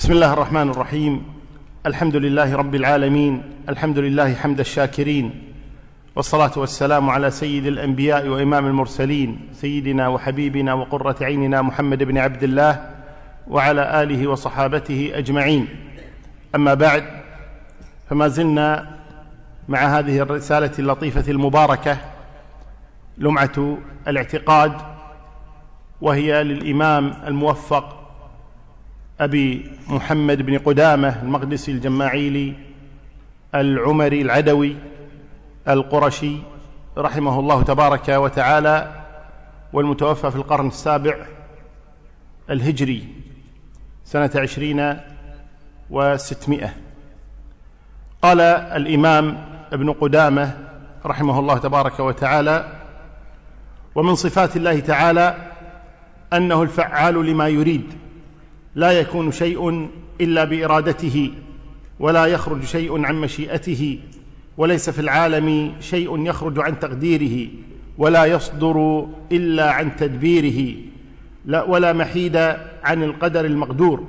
بسم الله الرحمن الرحيم. الحمد لله رب العالمين. الحمد لله حمد الشاكرين. والصلاة والسلام على سيد الأنبياء وإمام المرسلين سيدنا وحبيبنا وقرة عيننا محمد بن عبد الله وعلى آله وصحابته أجمعين. أما بعد فما زلنا مع هذه الرسالة اللطيفة المباركة لمعة الاعتقاد وهي للإمام الموفق أبي محمد بن قدامة المقدسي الجماعيلي العمري العدوي القرشي رحمه الله تبارك وتعالى والمتوفى في القرن السابع الهجري سنة عشرين وستمائة. قال الإمام ابن قدامة رحمه الله تبارك وتعالى ومن صفات الله تعالى أنه الفعال لما يريد لا يكون شيء إلا بإرادته ولا يخرج شيء عن مشيئته وليس في العالم شيء يخرج عن تقديره ولا يصدر إلا عن تدبيره لا ولا محيد عن القدر المقدور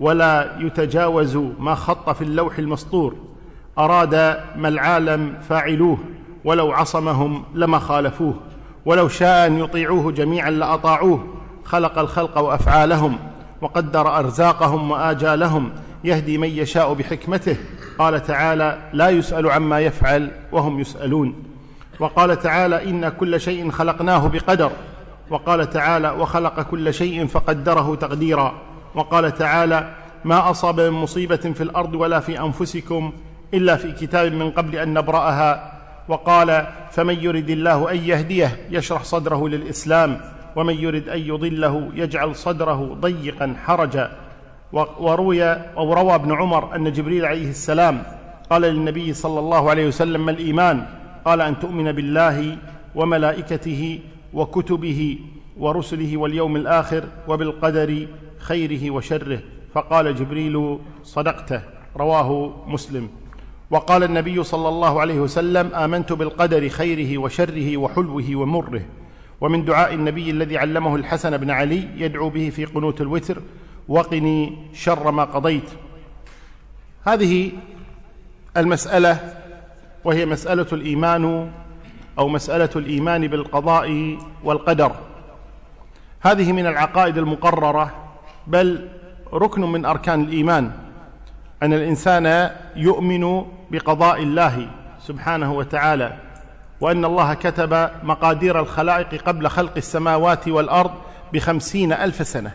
ولا يتجاوز ما خط في اللوح المسطور. أراد ما العالم فاعلوه ولو عصمهم لما خالفوه ولو شاء ان يطيعوه جميعا لأطاعوه خلق الخلق وأفعالهم. وقدر أرزاقهم وآجالهم يهدي من يشاء بحكمته. قال تعالى لا يسأل عما يفعل وهم يسألون. وقال تعالى أنا كل شيء خلقناه بقدر. وقال تعالى وخلق كل شيء فقدره تقديرا. وقال تعالى ما أصاب من مصيبة في الأرض ولا في أنفسكم إلا في كتاب من قبل أن نبرأها. وقال فمن يرد الله أن يهديه يشرح صدره للإسلام. ومن يرد أن يضله يجعل صدره ضيقا حرجا. وروي أو روى ابن عمر أن جبريل عليه السلام قال للنبي صلى الله عليه وسلم ما الإيمان؟ قال أن تؤمن بالله وملائكته وكتبه ورسله واليوم الآخر وبالقدر خيره وشره. فقال جبريل صدقته. رواه مسلم. وقال النبي صلى الله عليه وسلم آمنت بالقدر خيره وشره وحلوه ومره. ومن دعاء النبي الذي علمه الحسن بن علي يدعو به في قنوت الوتر وقني شر ما قضيت. هذه المسألة وهي مسألة الإيمان أو مسألة الإيمان بالقضاء والقدر. هذه من العقائد المقررة بل ركن من أركان الإيمان أن الإنسان يؤمن بقضاء الله سبحانه وتعالى. وأن الله كتب مقادير الخلائق قبل خلق السماوات والأرض بخمسين ألف سنة.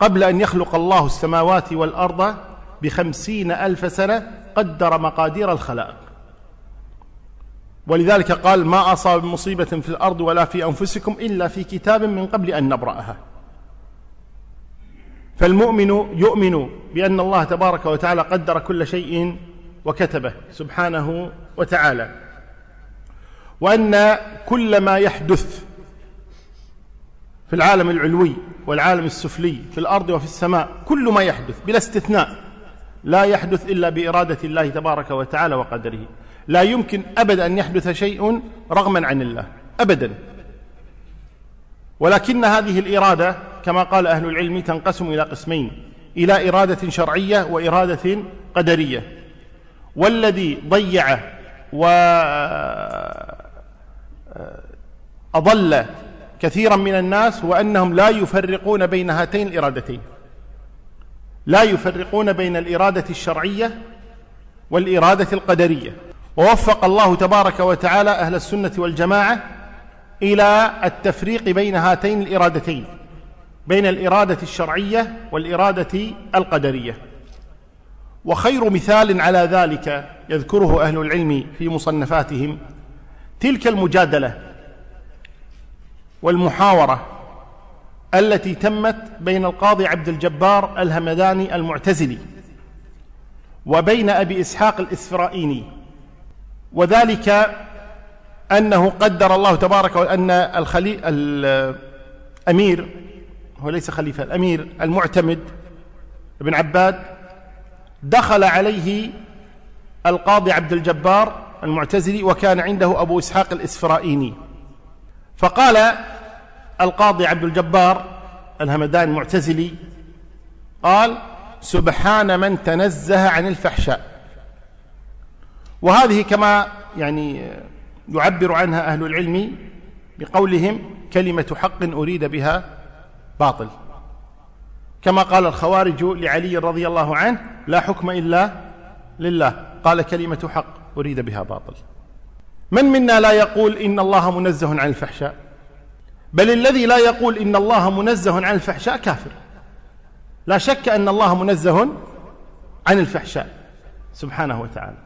قبل أن يخلق الله السماوات والأرض بخمسين ألف سنة قدر مقادير الخلائق. ولذلك قال ما أصاب مصيبة في الأرض ولا في أنفسكم إلا في كتاب من قبل أن نبرأها. فالمؤمن يؤمن بأن الله تبارك وتعالى قدر كل شيء وكتبه سبحانه وتعالى. وأن كل ما يحدث في العالم العلوي والعالم السفلي في الأرض وفي السماء كل ما يحدث بلا استثناء لا يحدث إلا بإرادة الله تبارك وتعالى وقدره. لا يمكن أبدا أن يحدث شيء رغما عن الله أبدا. ولكن هذه الإرادة كما قال أهل العلم تنقسم إلى قسمين إلى إرادة شرعية وإرادة قدرية. والذي ضيع و أضل كثيرا من الناس وأنهم لا يفرقون بين هاتين الإرادتين. لا يفرقون بين الإرادة الشرعية والإرادة القدرية. ووفق الله تبارك وتعالى أهل السنة والجماعة إلى التفريق بين هاتين الإرادتين بين الإرادة الشرعية والإرادة القدرية. وخير مثال على ذلك يذكره أهل العلم في مصنفاتهم تلك المجادلة والمحاورة التي تمت بين القاضي عبد الجبار الهمداني المعتزلي وبين أبي إسحاق الإسفرائيني. وذلك أنه قدر الله تبارك وأن الخلي... الأمير هو ليس خليفة الأمير المعتمد ابن عباد دخل عليه القاضي عبد الجبار المعتزلي وكان عنده أبو إسحاق الإسفرائيني. فقال القاضي عبد الجبار الهمدان المعتزلي قال سبحان من تنزه عن الفحشاء. وهذه كما يعني يعبر عنها أهل العلم بقولهم كلمة حق أريد بها باطل. كما قال الخوارج لعلي رضي الله عنه لا حكم إلا لله. قال كلمة حق أريد بها باطل. من منا لا يقول إن الله منزه عن الفحشاء؟ بل الذي لا يقول إن الله منزه عن الفحشاء كافر. لا شك أن الله منزه عن الفحشاء سبحانه وتعالى.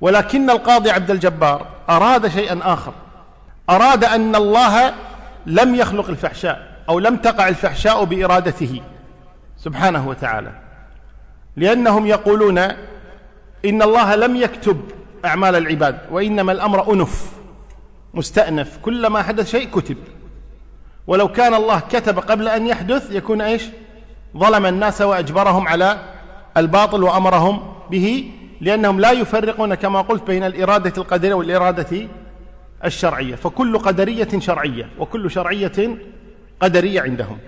ولكن القاضي عبد الجبار أراد شيئا آخر. أراد أن الله لم يخلق الفحشاء أو لم تقع الفحشاء بإرادته سبحانه وتعالى. لأنهم يقولون إن الله لم يكتب أعمال العباد وإنما الأمر أنف مستأنف كلما حدث شيء كتب. ولو كان الله كتب قبل أن يحدث يكون إيش؟ ظلم الناس وأجبرهم على الباطل وأمرهم به لأنهم لا يفرقون كما قلت بين الإرادة القدرية والإرادة الشرعية. فكل قدرية شرعية وكل شرعية قدرية عندهم.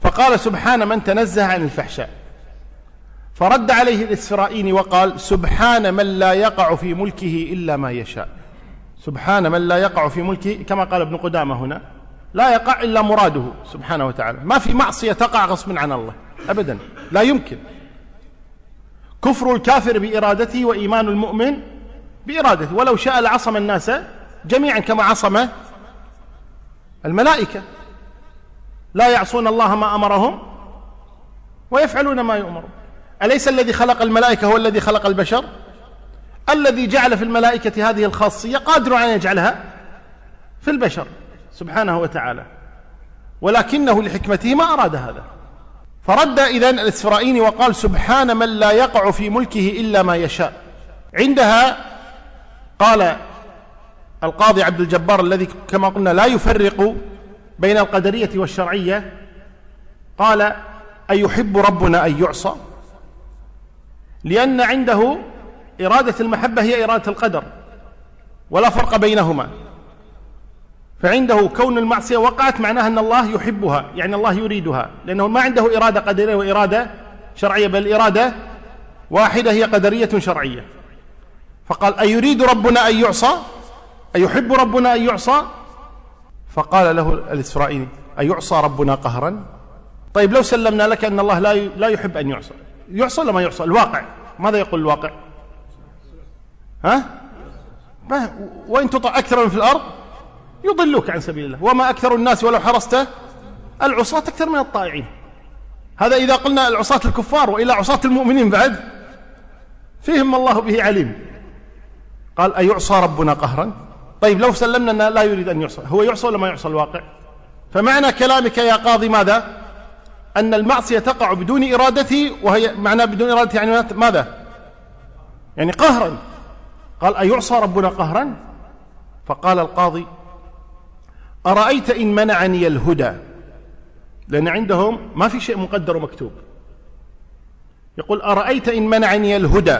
فقال سبحان من تنزه عن الفحشاء فرد عليه الإسرائيلي وقال سبحان من لا يقع في ملكه إلا ما يشاء. سبحان من لا يقع في ملكه كما قال ابن قدامة هنا لا يقع إلا مراده سبحانه وتعالى. ما في معصية تقع غصب عن الله أبدا لا يمكن. كفر الكافر بإرادته وإيمان المؤمن بإرادته. ولو شاء لعصم الناس جميعا كما عصم الملائكة. لا يعصون الله ما أمرهم ويفعلون ما يؤمرون. أليس الذي خلق الملائكة هو الذي خلق البشر؟ الذي جعل في الملائكة هذه الخاصية قادر أن يجعلها في البشر سبحانه وتعالى. ولكنه لحكمته ما أراد هذا. فرد إذن الإسرائيلي وقال سبحان من لا يقع في ملكه إلا ما يشاء. عندها قال القاضي عبد الجبار الذي كما قلنا لا يفرق بين القدرية والشرعية قال أيحب ربنا أن يعصى؟ لأن عنده إرادة المحبة هي إرادة القدر ولا فرق بينهما. فعنده كون المعصية وقعت معناها أن الله يحبها يعني الله يريدها لأنه ما عنده إرادة قدرية وإرادة شرعية بل إرادة واحدة هي قدرية شرعية. فقال أيريد ربنا أن يعصى؟ أيحب ربنا أن يعصى؟ فقال له الإسرائيلي أيعصى ربنا قهرا؟ طيب لو سلمنا لك أن الله لا يحب أن يعصى. يعصى ولا ما يعصى الواقع. ماذا يقول الواقع؟ ها؟ وإن تطع أكثر من في الأرض يضلوك عن سبيل الله. وما أكثر الناس ولو حرصت العصاة أكثر من الطائعين. هذا إذا قلنا العصاة الكفار وإلى عصاة المؤمنين بعد فيهم الله به عليم. قال أيعصى ربنا قهرا؟ طيب لو سلمنا أنه لا يريد أن يعصى هو يعصى ولا ما يعصى الواقع؟ فمعنى كلامك يا قاضي ماذا؟ أن المعصية تقع بدون إرادته وهي معناه بدون إرادته يعني ماذا؟ يعني قهرا. قال أيعصى ربنا قهرا؟ فقال القاضي أرأيت إن منعني الهدى؟ لأن عندهم ما في شيء مقدر ومكتوب. يقول أرأيت إن منعني الهدى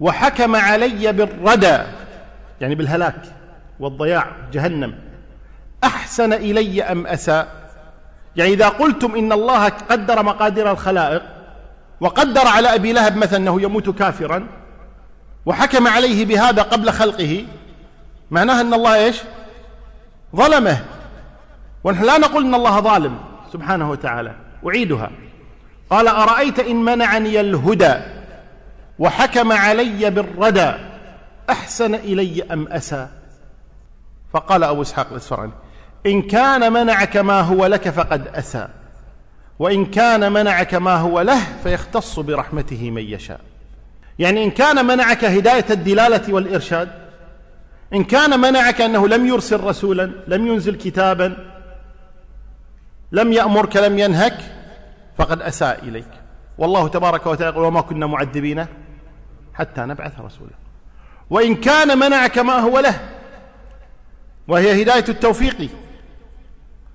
وحكم علي بالردى؟ يعني بالهلاك والضياع جهنم. أحسن إلي أم أساء؟ يعني إذا قلتم إن الله قدر مقادير الخلائق وقدر على أبي لهب مثلا أنه يموت كافرا وحكم عليه بهذا قبل خلقه معناها أن الله إيش؟ ظلمه. ونحن لا نقول إن الله ظالم سبحانه وتعالى. أعيدها. قال أرأيت إن منعني الهدى وحكم علي بالردى أحسن إلي أم أسى؟ فقال أبو إسحاق الإسفراني إن كان منعك ما هو لك فقد أسى. وإن كان منعك ما هو له فيختص برحمته من يشاء. يعني إن كان منعك هداية الدلالة والإرشاد إن كان منعك أنه لم يرسل رسولا لم ينزل كتابا لم يأمرك لم ينهك فقد أساء إليك. والله تبارك وتعالى وما كنا معذبين حتى نبعث رسولا. وإن كان منعك ما هو له وهي هداية التوفيق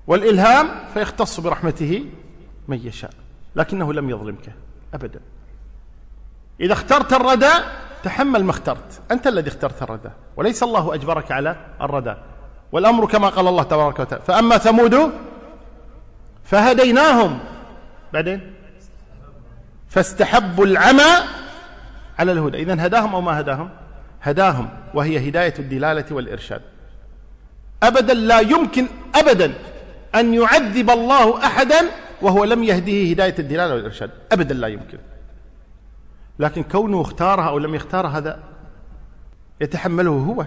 والإلهام فيختص برحمته من يشاء لكنه لم يظلمك أبدا. إذا اخترت الردى تحمل ما اخترت أنت الذي اخترت الردى وليس الله أجبرك على الردى والأمر كما قال الله تبارك وتعالى فأما ثمود فهديناهم. بعدين؟ فاستحبوا العمى على الهدى. إذن هداهم أو ما هداهم؟ هداهم وهي هداية الدلالة والإرشاد. أبدا لا يمكن أبدا أن يعذب الله أحدا وهو لم يهديه هداية الدلالة والإرشاد. أبدا لا يمكن. لكن كونه اختارها أو لم يختارها هذا يتحمله هو.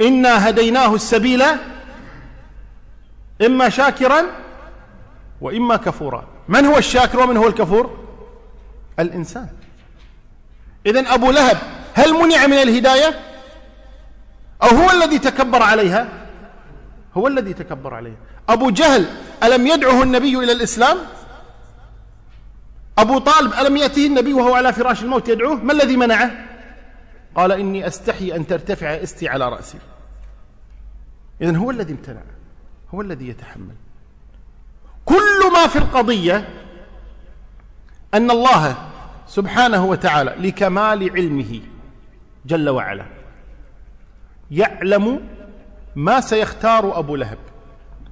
إنا هديناه السبيل إما شاكرا وإما كفورا. من هو الشاكر ومن هو الكفور؟ الإنسان. إذن أبو لهب هل منع من الهداية؟ أو هو الذي تكبر عليها؟ هو الذي تكبر عليها أبو جهل ألم يدعه النبي إلى الإسلام؟ أبو طالب ألم يأتيه النبي وهو على فراش الموت يدعوه؟ ما الذي منعه؟ قال إني أستحي أن ترتفع إستي على رأسي. إذن هو الذي امتنع هو الذي يتحمل. كل ما في القضية أن الله سبحانه وتعالى لكمال علمه جل وعلا يعلم ما سيختار أبو لهب؟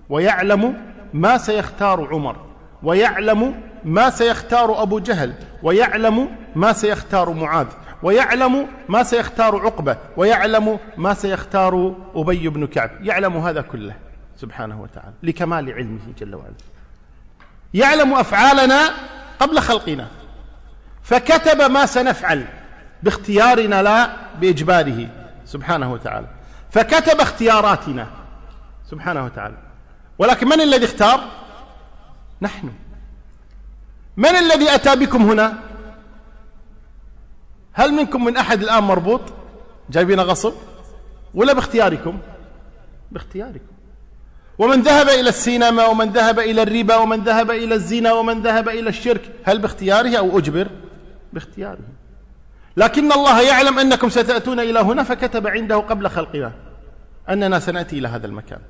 ويعلم ما سيختار عمر. ويعلم ما سيختار أبو جهل. ويعلم ما سيختار معاذ. ويعلم ما سيختار عقبة. ويعلم ما سيختار أبي بن كعب. يعلم هذا كله سبحانه وتعالى لكمال علمه جل وعلا. يعلم أفعالنا قبل خلقنا. فكتب ما سنفعل باختيارنا لا بإجباره سبحانه وتعالى. فكتب اختياراتنا. سبحانه وتعالى. ولكن من الذي اختار؟ نحن. من الذي أتى بكم هنا؟ هل منكم من أحد الآن مربوط؟ جايبين غصب؟ ولا باختياركم؟ باختياركم. ومن ذهب إلى السينما ومن ذهب إلى الربا ومن ذهب إلى الزنا ومن ذهب إلى الشرك هل باختياره أو أجبر؟ باختياره. لكن الله يعلم أنكم ستأتون إلى هنا فكتب عنده قبل خلقنا أننا سنأتي إلى هذا المكان.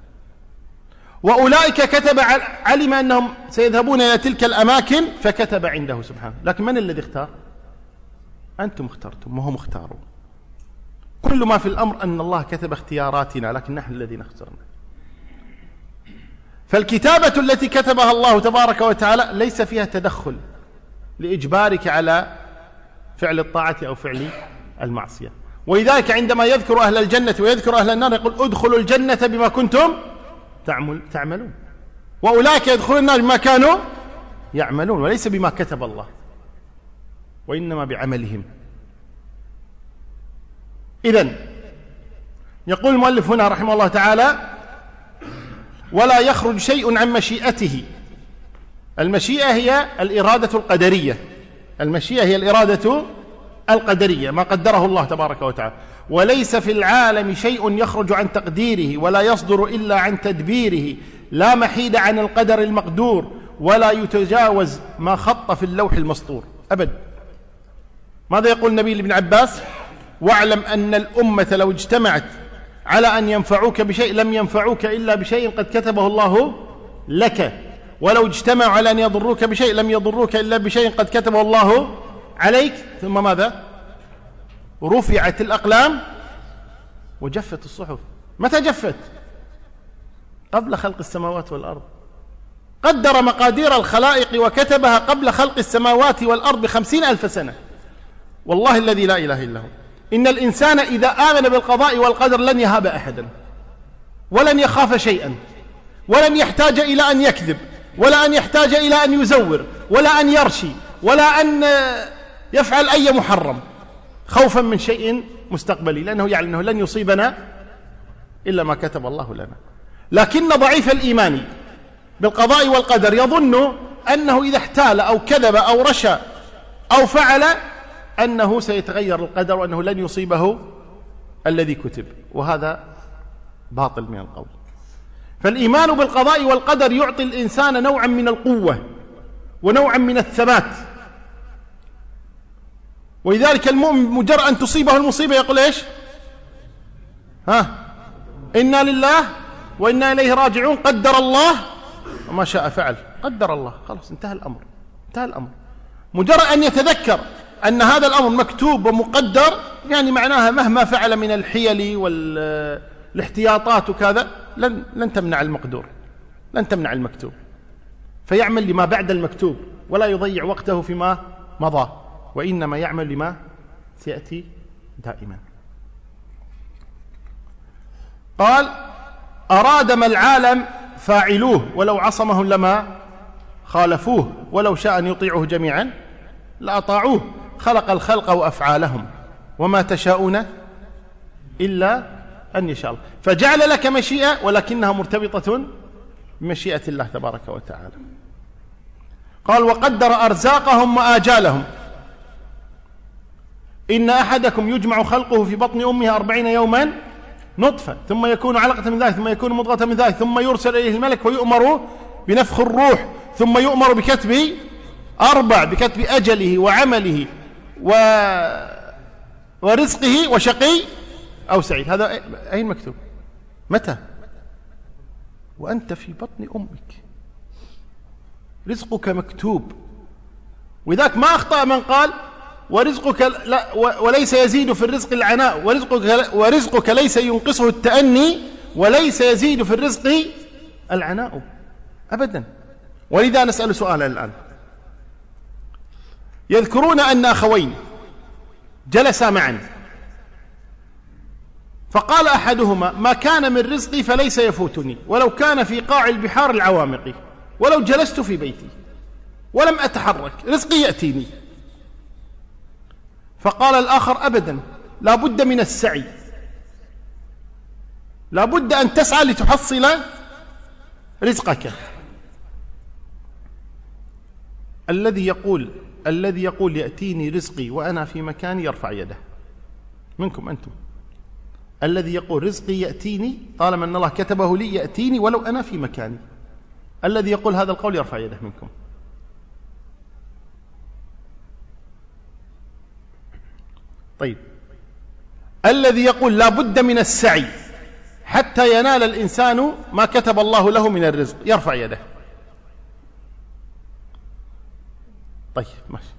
وأولئك كتب علم أنهم سيذهبون إلى تلك الأماكن فكتب عنده سبحانه. لكن من الذي اختار؟ أنتم اخترتم وهم اختاروا. كل ما في الأمر أن الله كتب اختياراتنا لكن نحن الذين اخترنا. فالكتابة التي كتبها الله تبارك وتعالى ليس فيها تدخل لإجبارك على فعل الطاعة أو فعل المعصية. ولذلك عندما يذكر أهل الجنة ويذكر أهل النار يقول ادخلوا الجنة بما كنتم تعمل تعملون. وأولئك يدخلون النار بما كانوا يعملون وليس بما كتب الله وإنما بعملهم. إذن يقول المؤلف هنا رحمه الله تعالى ولا يخرج شيء عن مشيئته. المشيئة هي الإرادة القدرية. المشيئة هي الإرادة القدرية ما قدره الله تبارك وتعالى. وليس في العالم شيء يخرج عن تقديره ولا يصدر إلا عن تدبيره. لا محيد عن القدر المقدور ولا يتجاوز ما خط في اللوح المسطور. أبد. ماذا يقول النبي لابن عباس؟ واعلم أن الأمة لو اجتمعت على أن ينفعوك بشيء لم ينفعوك إلا بشيء قد كتبه الله لك. ولو اجتمعوا على أن يضروك بشيء لم يضروك إلا بشيء قد كتبه الله عليك ثم ماذا؟ رفعت الأقلام وجفت الصحف. متى جفت؟ قبل خلق السماوات والأرض. قدر مقادير الخلائق وكتبها قبل خلق السماوات والأرض بخمسين ألف سنة. والله الذي لا إله إلا هو. إن الإنسان إذا آمن بالقضاء والقدر لن يهاب أحدا. ولن يخاف شيئا. ولن يحتاج إلى أن يكذب. ولا أن يحتاج إلى أن يزور. ولا أن يرشي. ولا أن يفعل أي محرم خوفا من شيء مستقبلي لأنه يعلم أنه لن يصيبنا إلا ما كتب الله لنا. لكن ضعيف الإيمان بالقضاء والقدر يظن أنه إذا احتال أو كذب أو رشى أو فعل أنه سيتغير القدر وأنه لن يصيبه الذي كتب. وهذا باطل من القول. فالإيمان بالقضاء والقدر يعطي الإنسان نوعا من القوة ونوعا من الثبات. ولذلك المؤمن مجرد أن تصيبه المصيبة يقول إيش؟ ها؟ إنا لله وإنا إليه راجعون قدر الله. وما شاء فعل. قدر الله. خلاص انتهى الأمر. انتهى الأمر. مجرد أن يتذكر أن هذا الأمر مكتوب ومقدر يعني معناها مهما فعل من الحيل والاحتياطات وكذا لن, لن تمنع المقدور. لن تمنع المكتوب. فيعمل لما بعد المكتوب ولا يضيع وقته فيما مضى. وإنما يعمل لما سيأتي دائما. قال أراد ما العالم فاعلوه ولو عصمهم لما خالفوه ولو شاء أن يطيعه جميعا لأطاعوه. خلق الخلق وأفعالهم وما تشاءون إلا أن يشاء الله. فجعل لك مشيئة ولكنها مرتبطة بمشيئة الله تبارك وتعالى. قال وقدر أرزاقهم وآجالهم. إن أحدكم يجمع خلقه في بطن أمه أربعين يوما نطفة ثم يكون علقة من ذلك ثم يكون مضغة من ذلك ثم يرسل إليه الملك ويؤمر بنفخ الروح ثم يؤمر بكتب أربع بكتب أجله وعمله و ورزقه وشقي أو سعيد. هذا أين مكتوب؟ متى؟ وأنت في بطن أمك. رزقك مكتوب. وذاك ما أخطأ من قال ورزقك لا وليس يزيد في الرزق العناء. ورزقك, ورزقك ليس ينقصه التأني وليس يزيد في الرزق العناء. أبدا. ولذا نسأل سؤالا الآن. يذكرون أن أخوين جلسا معا. فقال أحدهما ما كان من رزقي فليس يفوتني ولو كان في قاع البحار العوامق ولو جلست في بيتي ولم أتحرك رزقي يأتيني. فقال الآخر أبدا لا بد من السعي. لا بد أن تسعى لتحصل رزقك. الذي يقول الذي يقول يأتيني رزقي وأنا في مكاني يرفع يده. منكم أنتم. الذي يقول رزقي يأتيني طالما أن الله كتبه لي يأتيني ولو أنا في مكاني. الذي يقول هذا القول يرفع يده منكم. طيب. الذي يقول لا بد من السعي حتى ينال الإنسان ما كتب الله له من الرزق. يرفع يده. طيب ماشي.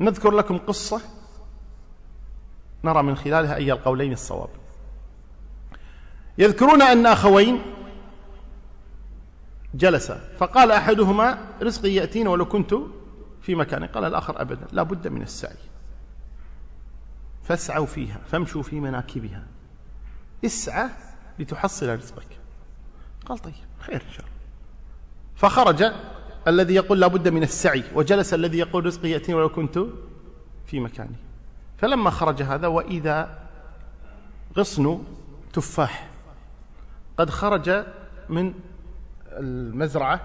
نذكر لكم قصة نرى من خلالها أي القولين الصواب. يذكرون أن أخوين جلسا فقال أحدهما رزقي يأتينا ولو كنت في مكاني. قال الآخر أبدا لا بد من السعي. فاسعوا فيها فامشوا في مناكبها. اسعى لتحصل رزقك. قال طيب خير إن شاء الله. فخرج الذي يقول لا بد من السعي وجلس الذي يقول رزقي يأتيني ولو كنت في مكاني. فلما خرج هذا وإذا غصن تفاح قد خرج من المزرعة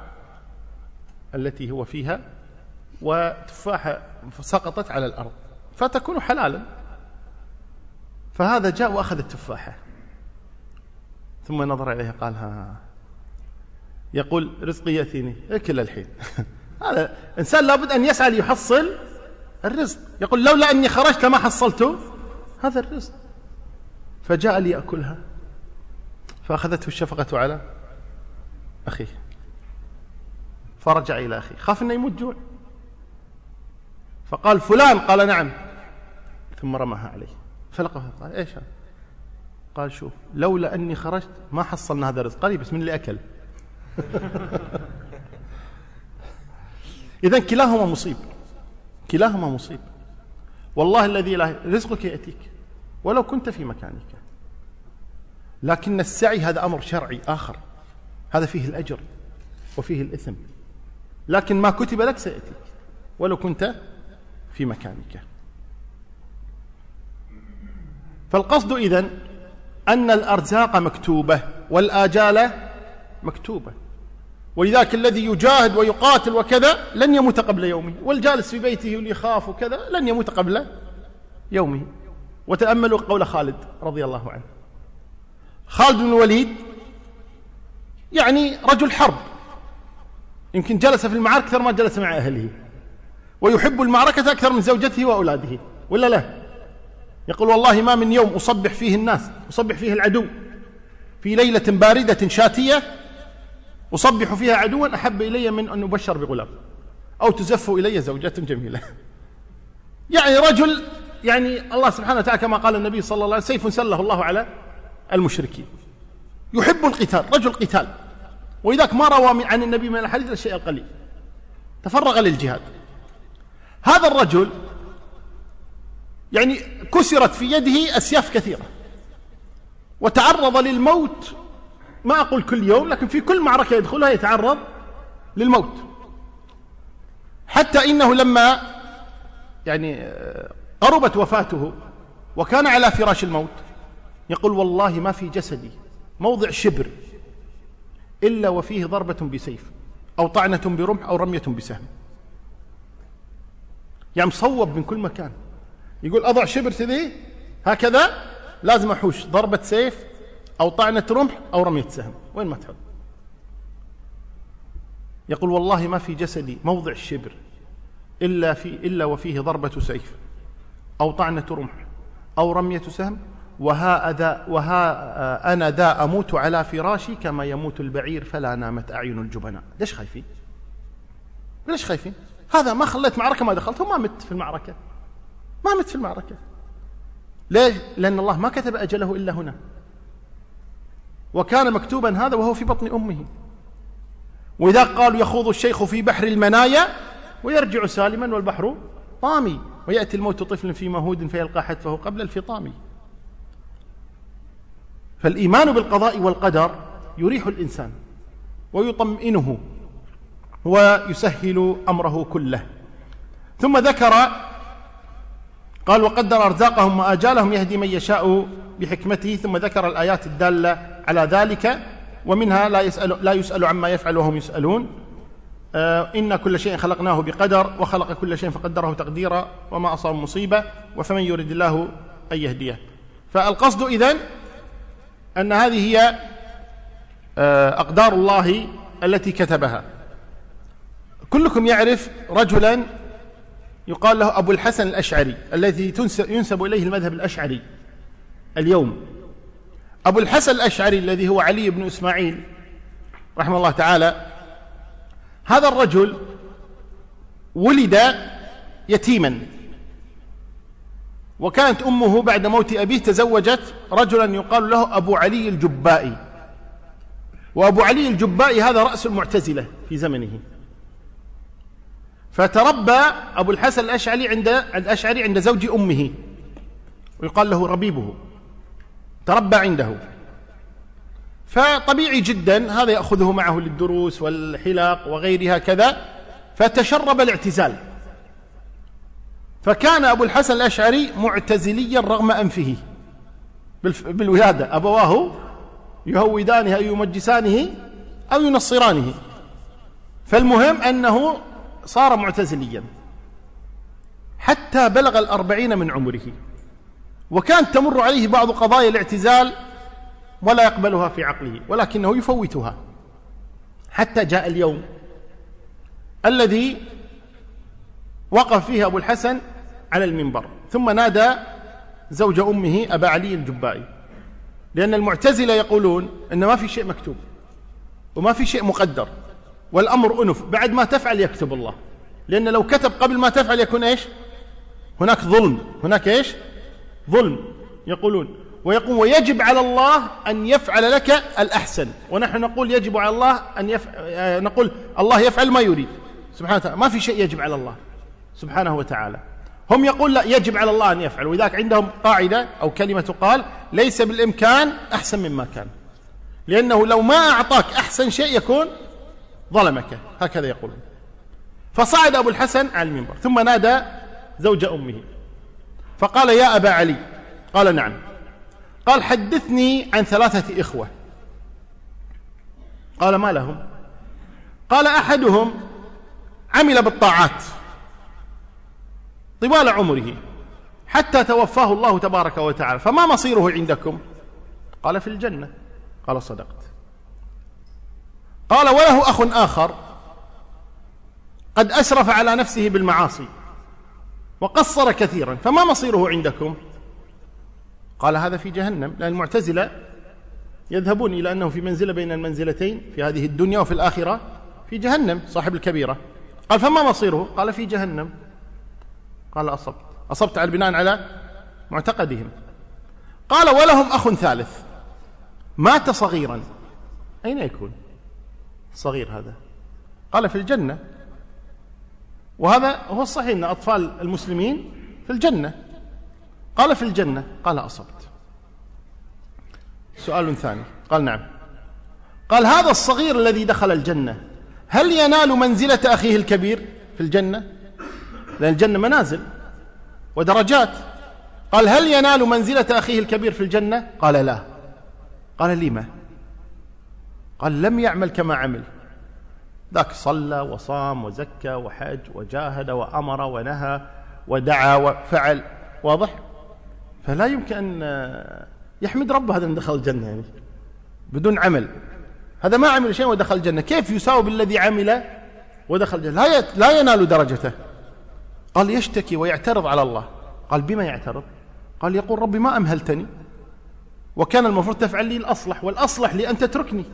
التي هو فيها وتفاحة سقطت على الأرض. فتكون حلالا. فهذا جاء وأخذ التفاحة. ثم نظر إليها قال ها يقول رزقي يأتيني. اكل الحين. هذا إنسان لابد أن يسعى ليحصل الرزق. يقول لولا أني خرجت ما حصلت هذا الرزق. فجاء ليأكلها. فأخذته الشفقة على أخيه. فرجع إلى أخيه. خاف أنه يموت جوع. فقال فلان؟ قال نعم. ثم رماها عليه. فلقه. قال إيش؟ هذا قال شوف لولا أني خرجت ما حصلنا هذا الرزق. قال بس من اللي أكل. إذا كلاهما مصيب. كلاهما مصيب. والله الذي لا رزقك يأتيك ولو كنت في مكانك. لكن السعي هذا أمر شرعي آخر. هذا فيه الأجر وفيه الإثم. لكن ما كتب لك سيأتيك ولو كنت في مكانك. فالقصد إذن أن الأرزاق مكتوبة والآجال مكتوبة. ولذلك الذي يجاهد ويقاتل وكذا لن يموت قبل يومه. والجالس في بيته يخاف وكذا لن يموت قبل يومه. وتأملوا قول خالد رضي الله عنه. خالد بن الوليد يعني رجل حرب. يمكن جلس في المعارك أكثر ما جلس مع أهله. ويحب المعركة أكثر من زوجته وأولاده. ولا لا؟ يقول والله ما من يوم أصبح فيه الناس أصبح فيه العدو. في ليلة باردة شاتية أصبح فيها عدوا أحب إلي من أن أبشر بغلام. أو تزف إلي زوجة جميلة. يعني رجل يعني الله سبحانه وتعالى كما قال النبي صلى الله عليه وسلم سيف سله الله على المشركين. يحب القتال رجل قتال. ولذلك ما روى عن النبي من الحديث الشيء القليل. تفرغ للجهاد. هذا الرجل يعني كسرت في يده أسياف كثيرة. وتعرض للموت ما أقول كل يوم لكن في كل معركة يدخلها يتعرض للموت. حتى إنه لما يعني قربت وفاته وكان على فراش الموت يقول والله ما في جسدي موضع شبر إلا وفيه ضربة بسيف أو طعنة برمح أو رمية بسهم. يعني مصوب من كل مكان. يقول أضع شبر ذي هكذا لازم أحوش ضربة سيف أو طعنة رمح أو رمية سهم وين ما تحط. يقول والله ما في جسدي موضع الشبر إلا, في إلا وفيه ضربة سيف أو طعنة رمح أو رمية سهم وها, أذا وها أنا ذا أموت على فراشي كما يموت البعير فلا نامت أعين الجبناء. ليش خايفين؟ ليش خايفين؟ هذا ما خليت معركة ما دخلت وما مت في المعركة. ما مت في المعركة. ليش؟ لأن الله ما كتب أجله إلا هنا. وكان مكتوبا هذا وهو في بطن أمه. وإذا قالوا يخوض الشيخ في بحر المنايا ويرجع سالما والبحر طامي. ويأتي الموت طفل في مهود فيلقى حتفه قبل الفطام. فالإيمان بالقضاء والقدر يريح الإنسان ويطمئنه ويسهل أمره كله. ثم ذكر قال وقدر أرزاقهم وآجالهم يهدي من يشاء بحكمته ثم ذكر الآيات الدالة على ذلك ومنها لا يسأل, لا يسأل عما يفعل وهم يسألون. آه إن كل شيء خلقناه بقدر وخلق كل شيء فقدره تقديرا وما أصاب مصيبة وفمن يرد الله أن يهديه. فالقصد إذن أن هذه هي آه أقدار الله التي كتبها. كلكم يعرف رجلا يقال له أبو الحسن الأشعري الذي ينسب إليه المذهب الأشعري اليوم. أبو الحسن الأشعري الذي هو علي بن إسماعيل رحمه الله تعالى هذا الرجل ولد يتيما وكانت أمه بعد موت أبيه تزوجت رجلا يقال له أبو علي الجبائي. وأبو علي الجبائي هذا رأس المعتزلة في زمنه. فتربى أبو الحسن الأشعري عند الأشعري عند زوج أمه. ويقال له ربيبه. تربى عنده. فطبيعي جدا هذا يأخذه معه للدروس والحلاق وغيرها كذا فتشرب الاعتزال. فكان أبو الحسن الأشعري معتزليا رغم أنفه. بالولادة. أبواه يهودانه أو يمجسانه أو ينصرانه. فالمهم أنه صار معتزليا. حتى بلغ الأربعين من عمره. وكانت تمر عليه بعض قضايا الاعتزال ولا يقبلها في عقله ولكنه يفوتها. حتى جاء اليوم الذي وقف فيه أبو الحسن على المنبر. ثم نادى زوج أمه أبا علي الجبائي. لأن المعتزلة يقولون أن ما في شيء مكتوب وما في شيء مقدر. والأمر أنف. بعد ما تفعل يكتب الله. لأن لو كتب قبل ما تفعل يكون إيش؟ هناك ظلم. هناك إيش؟ ظلم. يقولون. ويقول ويجب على الله أن يفعل لك الأحسن. ونحن نقول يجب على الله أن يفعل آه، نقول الله يفعل ما يريد. سبحانه وتعالى. ما في شيء يجب على الله. سبحانه وتعالى. هم يقول لا يجب على الله أن يفعل. وذاك عندهم قاعدة أو كلمة قال ليس بالإمكان أحسن مما كان. لأنه لو ما أعطاك أحسن شيء يكون ظلمك هكذا يقولون. فصعد أبو الحسن على المنبر ثم نادى زوج أمه. فقال يا أبا علي. قال نعم. قال حدثني عن ثلاثة إخوة. قال ما لهم؟ قال أحدهم عمل بالطاعات طوال عمره حتى توفاه الله تبارك وتعالى فما مصيره عندكم؟ قال في الجنة. قال صدقت. قال وله أخ آخر قد أسرف على نفسه بالمعاصي وقصر كثيرا فما مصيره عندكم؟ قال هذا في جهنم لأن المعتزلة يذهبون إلى أنه في منزلة بين المنزلتين في هذه الدنيا وفي الآخرة في جهنم صاحب الكبيرة. قال فما مصيره؟ قال في جهنم. قال أصبت. أصبت على بناء على معتقدهم. قال ولهم أخ ثالث. مات صغيرا. أين يكون؟ صغير هذا. قال في الجنة. وهذا هو الصحيح أن أطفال المسلمين في الجنة. قال في الجنة. قال أصبت. سؤال ثاني. قال نعم. قال هذا الصغير الذي دخل الجنة هل ينال منزلة أخيه الكبير في الجنة؟ لأن الجنة منازل ودرجات. قال هل ينال منزلة أخيه الكبير في الجنة؟ قال لا. قال لما قال لم يعمل كما عمل. ذاك صلى وصام وزكى وحج وجاهد وأمر ونهى ودعا وفعل. واضح؟ فلا يمكن أن يحمد ربه هذا من دخل الجنة يعني. بدون عمل. هذا ما عمل شيء ودخل الجنة. كيف يساوي بالذي عمل ودخل الجنة؟ لا, لا ينال درجته. قال يشتكي ويعترض على الله. قال بما يعترض؟ قال يقول ربي ما أمهلتني. وكان المفروض تفعل لي الأصلح والأصلح لي أن تتركني.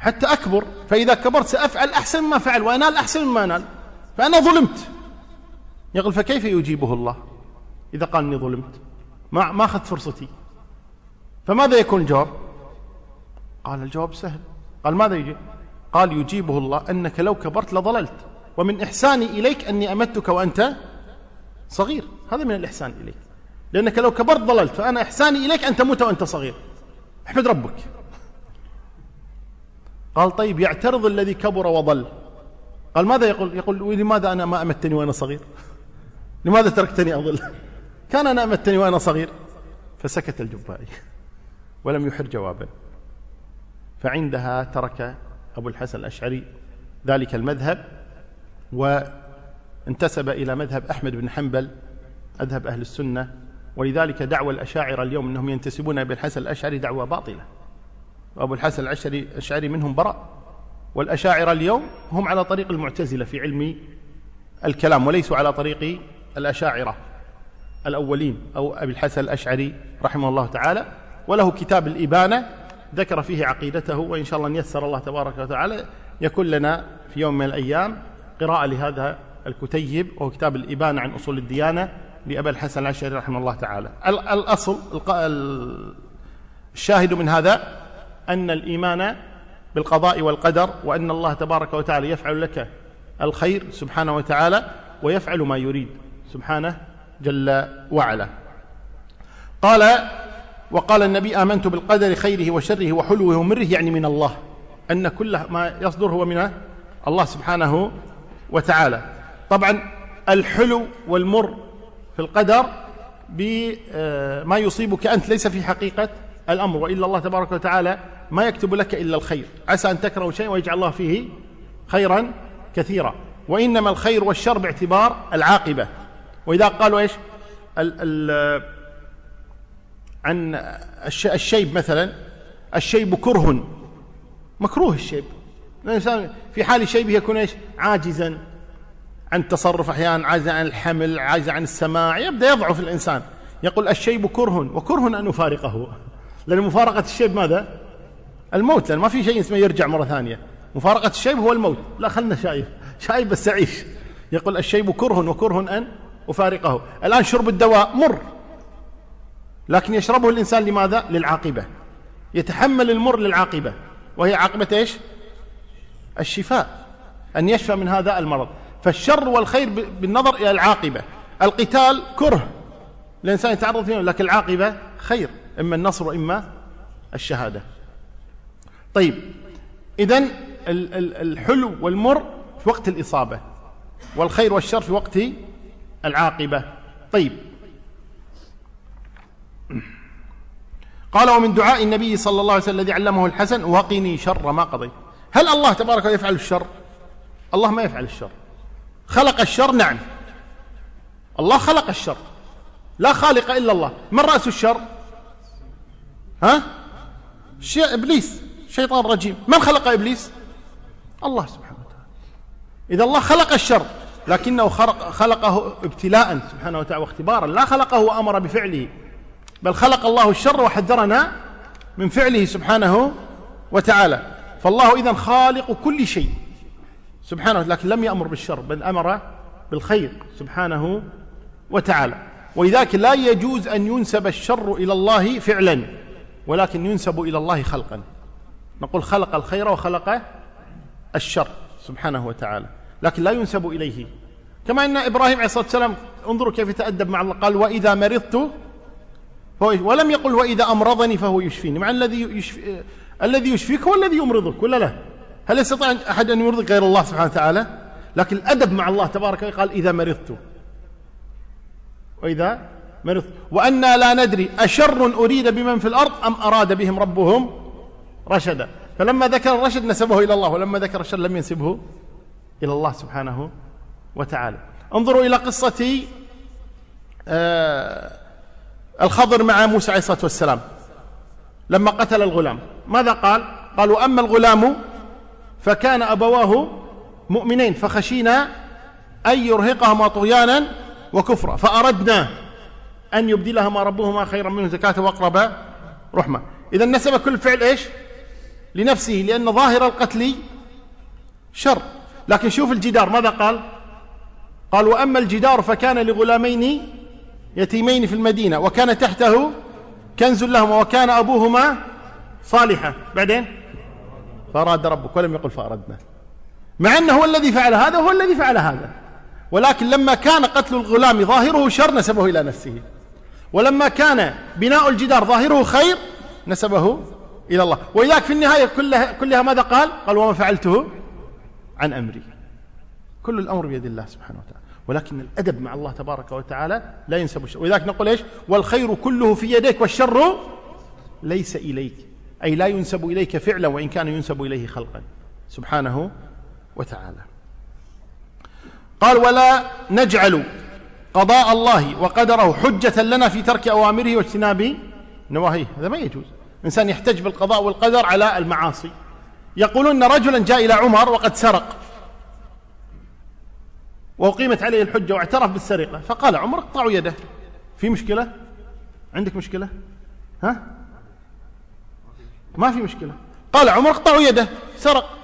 حتى أكبر فإذا كبرت سأفعل أحسن مما فعل وأنال أحسن مما أنال فأنا ظلمت. يقول فكيف يجيبه الله؟ إذا قال إني ظلمت ما ما أخذت فرصتي. فماذا يكون الجواب؟ قال الجواب سهل. قال ماذا يجيب قال يجيبه الله أنك لو كبرت لضللت ومن إحساني إليك أني أمدتك وأنت صغير. هذا من الإحسان إليك. لأنك لو كبرت ضللت فأنا إحساني إليك أن تموت وأنت صغير. احمد ربك. قال طيب يعترض الذي كبر وضل. قال ماذا يقول؟ يقول لماذا أنا ما أمتني وأنا صغير؟ لماذا تركتني أضل؟ كان أنا أمتني وأنا صغير. فسكت الجبائي. ولم يحر جوابا. فعندها ترك أبو الحسن الأشعري ذلك المذهب وانتسب إلى مذهب أحمد بن حنبل أذهب أهل السنة. ولذلك دعوى الأشاعرة اليوم أنهم ينتسبون أبي الحسن الأشعري دعوة باطلة. وأبو الحسن الأشعري الأشعري منهم براء والأشاعرة اليوم هم على طريق المعتزلة في علم الكلام وليسوا على طريق الأشاعرة الأولين أو أبي الحسن الأشعري رحمه الله تعالى. وله كتاب الإبانة ذكر فيه عقيدته وإن شاء الله نيسر الله تبارك وتعالى. يكون لنا في يوم من الأيام قراءة لهذا الكتيب وهو كتاب الإبانة عن أصول الديانة لأبي الحسن الأشعري رحمه الله تعالى. الأصل الشاهد من هذا أن الإيمان بالقضاء والقدر وأن الله تبارك وتعالى يفعل لك الخير سبحانه وتعالى ويفعل ما يريد سبحانه جل وعلا. قال وقال النبي آمنت بالقدر خيره وشره وحلوه ومره يعني من الله أن كل ما يصدر هو من الله سبحانه وتعالى. طبعا الحلو والمر في القدر بما يصيبك أنت ليس في حقيقة الأمر وإلا الله تبارك وتعالى ما يكتب لك إلا الخير. عسى أن تكرهوا شيئا ويجعل الله فيه خيرا كثيرا. وإنما الخير والشر باعتبار العاقبة. وإذا قالوا إيش؟ ال ال عن الشيب مثلا الشيب كره. مكروه الشيب. الإنسان في حال شيبه يكون إيش؟ عاجزا عن التصرف أحيانا عاجزا عن الحمل عاجزا عن السماع. يبدأ يضعف الإنسان. يقول الشيب كره وكره أن نفارقه لأن مفارقة الشيب ماذا؟ الموت لأن ما في شيء اسمه يرجع مرة ثانية. مفارقة الشيب هو الموت. لا خلنا شايف شايف بس أعيش يقول الشيب كره وكره أن أفارقه. الآن شرب الدواء مر. لكن يشربه الإنسان لماذا؟ للعاقبة. يتحمل المر للعاقبة. وهي عاقبة إيش؟ الشفاء. أن يشفى من هذا المرض. فالشر والخير بالنظر إلى العاقبة. القتال كره. الإنسان يتعرض فيه لكن العاقبة خير. إما النصر وإما الشهادة. طيب إذن الحلو والمر في وقت الإصابة والخير والشر في وقت العاقبة. طيب. قال ومن دعاء النبي صلى الله عليه وسلم الذي علمه الحسن وقني شر ما قضيت. هل الله تبارك يفعل الشر؟ الله ما يفعل الشر. خلق الشر؟ نعم. الله خلق الشر. لا خالق إلا الله. من رأس الشر؟ ها؟ شيء إبليس. شيطان رجيم. من خلق إبليس؟ الله سبحانه وتعالى. إذا الله خلق الشر لكنه خلقه ابتلاء سبحانه وتعالى واختبارا. لا خلقه وأمر بفعله بل خلق الله الشر وحذرنا من فعله سبحانه وتعالى. فالله إذا خالق كل شيء سبحانه لكن لم يأمر بالشر بل أمر بالخير سبحانه وتعالى. ولذلك لا يجوز أن ينسب الشر إلى الله فعلا ولكن ينسب إلى الله خلقا. نقول خلق الخير وخلق الشر سبحانه وتعالى. لكن لا ينسب إليه. كما أن إبراهيم عليه الصلاة والسلام انظروا كيف يتأدب مع الله قال وإذا مرضت ولم يقل وإذا أمرضني فهو يشفيني. مع الذي يشفي الذي يشفيك هو الذي يمرضك ولا لا؟ هل يستطيع أحد أن يمرضك غير الله سبحانه وتعالى؟ لكن الأدب مع الله تبارك وتعالى قال إذا مرضت. وإذا مرضت. وأنا لا ندري أشر أريد بمن في الأرض أم أراد بهم ربهم رشدا فلما ذكر الرشد نسبه إلى الله ولما ذكر الشر لم ينسبه إلى الله سبحانه وتعالى. انظروا إلى قصة آه الخضر مع موسى عليه الصلاة والسلام. لما قتل الغلام. ماذا قال؟ قالوا أما الغلام فكان أبواه مؤمنين فخشينا أن يرهقهما طغيانا وكفرا فأردنا أن يبدلهما ربهما خيرا منه زكاة وأقرب رحمة. إذا نسب كل فعل إيش؟ لنفسه لأن ظاهر القتل شر. لكن شوف الجدار ماذا قال؟ قال وأما الجدار فكان لغلامين يتيمين في المدينة وكان تحته كنز لهما وكان أبوهما صالحا. بعدين؟ فأراد ربك ولم يقل فأردنا. مع أنه هو الذي فعل هذا وهو الذي فعل هذا. ولكن لما كان قتل الغلام ظاهره شر نسبه إلى نفسه. ولما كان بناء الجدار ظاهره خير نسبه إلى الله. ولذلك في النهاية كلها, كلها ماذا قال؟ قال وما فعلته عن أمري. كل الأمر بيد الله سبحانه وتعالى. ولكن الأدب مع الله تبارك وتعالى لا ينسب الشر. ولذلك نقول إيش؟ والخير كله في يديك والشر ليس إليك. أي لا ينسب إليك فعلا وإن كان ينسب إليه خلقا. سبحانه وتعالى. قال ولا نجعل قضاء الله وقدره حجة لنا في ترك أوامره واجتناب نواهيه. هذا ما يجوز. إنسان يحتج بالقضاء والقدر على المعاصي. يقولون أن رجلا جاء إلى عمر وقد سرق. وأقيمت عليه الحجة واعترف بالسرقة. فقال عمر اقطعوا يده. في مشكلة؟ عندك مشكلة؟ ها؟ ما في مشكلة. قال عمر اقطعوا يده. سرق.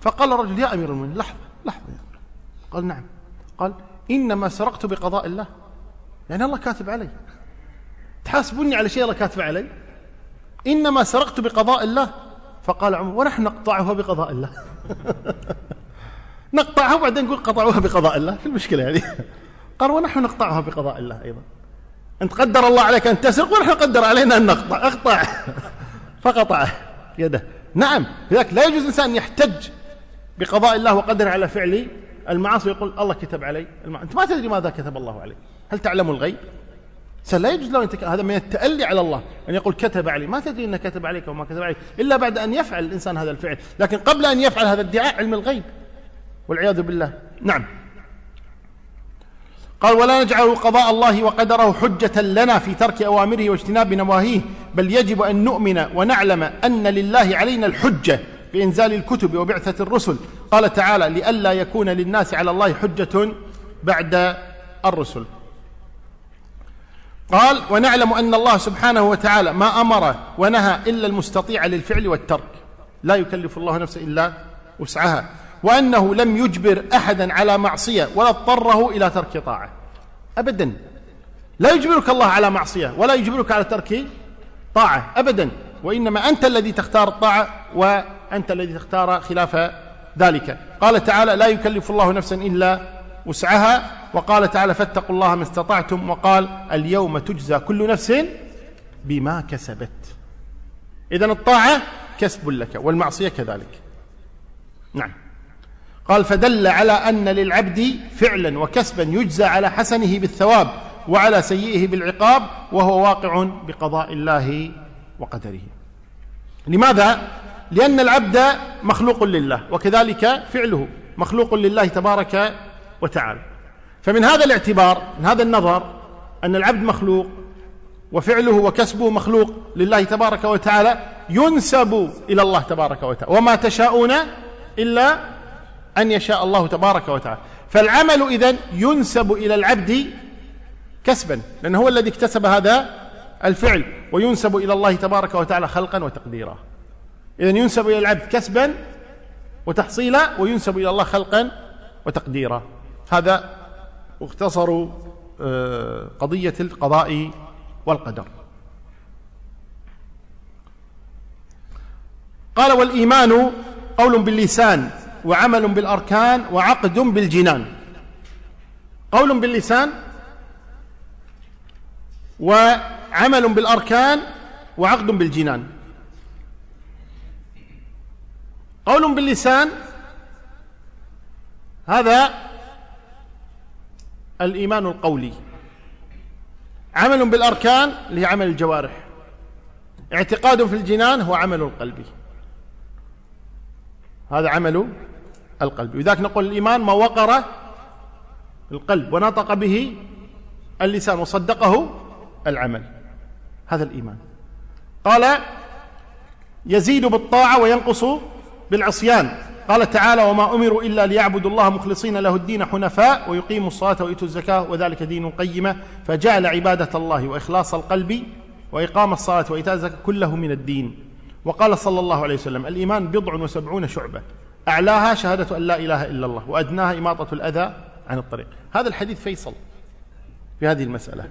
فقال الرجل يا أمير المؤمنين لحظة لحظة يا قال نعم. قال إنما سرقت بقضاء الله. يعني الله كاتب علي. تحاسبوني على شيء الله كاتب علي؟ إنما سرقت بقضاء الله. فقال عمر ونحن نقطعها بقضاء الله. نقطعها وبعدين نقول قطعوها بقضاء الله. في المشكلة يعني؟ قال ونحن نقطعها بقضاء الله أيضا. أنت قدر الله عليك أن تسرق ونحن قدر علينا أن نقطع. اقطع. فقطع يده. نعم لذلك لا يجوز الإنسان أن يحتج بقضاء الله وقدره على فعل المعاصي ويقول الله كتب علي المع... أنت ما تدري ماذا كتب الله عليك. هل تعلم الغيب؟ لا يجوز له أنت هذا من التألي على الله أن يقول كتب علي. ما تدري أنه كتب عليك وما كتب عليك إلا بعد أن يفعل الإنسان هذا الفعل. لكن قبل أن يفعل هذا الادعاء علم الغيب. والعياذ بالله. نعم. قال ولا نجعل قضاء الله وقدره حجة لنا في ترك أوامره واجتناب نواهيه بل يجب أن نؤمن ونعلم أن لله علينا الحجة بإنزال الكتب وبعثة الرسل. قال تعالى لئلا يكون للناس على الله حجة بعد الرسل. قال ونعلم أن الله سبحانه وتعالى ما أمر ونهى إلا المستطيع للفعل والترك. لا يكلف الله نفسا إلا وسعها. وأنه لم يجبر أحدا على معصية ولا اضطره إلى ترك طاعة. أبدا. لا يجبرك الله على معصية ولا يجبرك على ترك طاعة. أبدا. وإنما أنت الذي تختار الطاعة وأنت الذي تختار خلاف ذلك. قال تعالى لا يكلف الله نفسا إلا وسعها وقال تعالى فاتقوا الله ما استطعتم وقال اليوم تجزى كل نفس بما كسبت. إذن الطاعة كسب لك والمعصية كذلك. نعم. قال فدل على أن للعبد فعلا وكسبا يجزى على حسنه بالثواب وعلى سيئه بالعقاب وهو واقع بقضاء الله وقدره. لماذا؟ لأن العبد مخلوق لله وكذلك فعله مخلوق لله تبارك وتعالى. فمن هذا الاعتبار من هذا النظر أن العبد مخلوق وفعله وكسبه مخلوق لله تبارك وتعالى ينسب إلى الله تبارك وتعالى. وما تشاءون إلا أن يشاء الله تبارك وتعالى. فالعمل إذن ينسب إلى العبد كسبا لأنه هو الذي اكتسب هذا الفعل. وينسب إلى الله تبارك وتعالى خلقا وتقديرا. إذا ينسب إلى العبد كسبا وتحصيلا وينسب إلى الله خلقا وتقديرا. هذا اختصر آه، قضية القضاء والقدر. قال والإيمان قول باللسان وعمل بالأركان وعقد بالجنان. قول باللسان وعمل بالأركان وعقد بالجنان. قول باللسان هذا الإيمان القولي. عمل بالأركان اللي هي عمل الجوارح. اعتقاد في الجنان هو عمل القلب. هذا عمل القلب. لذلك نقول الإيمان ما وقر القلب ونطق به اللسان وصدقه العمل. هذا الإيمان. قال يزيد بالطاعة وينقص بالعصيان. قال تعالى وما أمروا إلا ليعبدوا الله مخلصين له الدين حنفاء ويقيموا الصلاة ويؤتوا الزكاة وذلك دين قيمة. فجعل عبادة الله وإخلاص القلب وإقام الصلاة وإيتاء الزكاة كله من الدين. وقال صلى الله عليه وسلم الإيمان بضع وسبعون شعبة. أعلاها شهادة أن لا إله إلا الله وأدناها إماطة الأذى عن الطريق. هذا الحديث فيصل في هذه المسألة.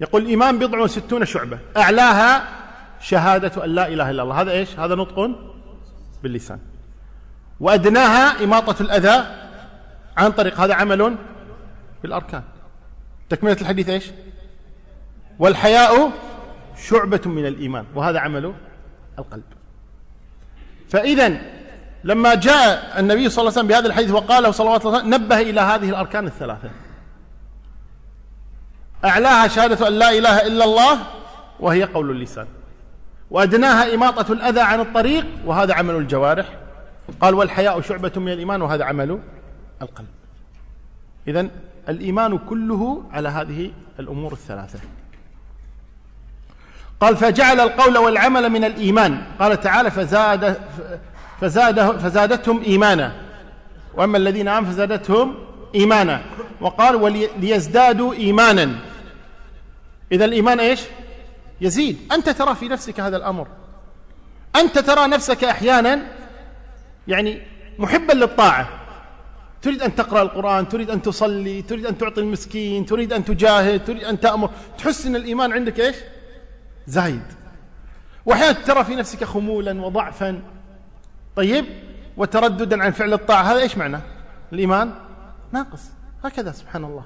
يقول الإيمان بضع وستون شعبة. أعلاها شهادة أن لا إله إلا الله. هذا إيش؟ هذا نطق باللسان. وأدناها إماطة الأذى عن طريق هذا عمل بالأركان. تكملة الحديث إيش؟ والحياء شعبة من الإيمان وهذا عمل القلب. فإذا لما جاء النبي صلى الله عليه وسلم بهذا الحديث وقاله صلوات الله نبه إلى هذه الأركان الثلاثة. أعلاها شهادة أن لا إله إلا الله وهي قول اللسان. وأدناها إماطة الأذى عن الطريق وهذا عمل الجوارح. قال والحياء شعبة من الإيمان وهذا عمل القلب. إذن الإيمان كله على هذه الأمور الثلاثة. قال فجعل القول والعمل من الإيمان. قال تعالى فزاد فزاد فزادتهم إيمانا. وأما الذين آمنوا فزادتهم إيمانا. وقال وليزدادوا إيمانا. إذا الإيمان إيش؟ يزيد. أنت ترى في نفسك هذا الأمر. أنت ترى نفسك أحيانا يعني محبا للطاعة. تريد أن تقرأ القرآن تريد أن تصلي تريد أن تعطي المسكين تريد أن تجاهد تريد أن تأمر. تحس أن الإيمان عندك إيش؟ زايد. وأحيانا ترى في نفسك خمولا وضعفا. طيب؟ وترددا عن فعل الطاعة. هذا إيش معنى؟ الإيمان ناقص. هكذا سبحان الله.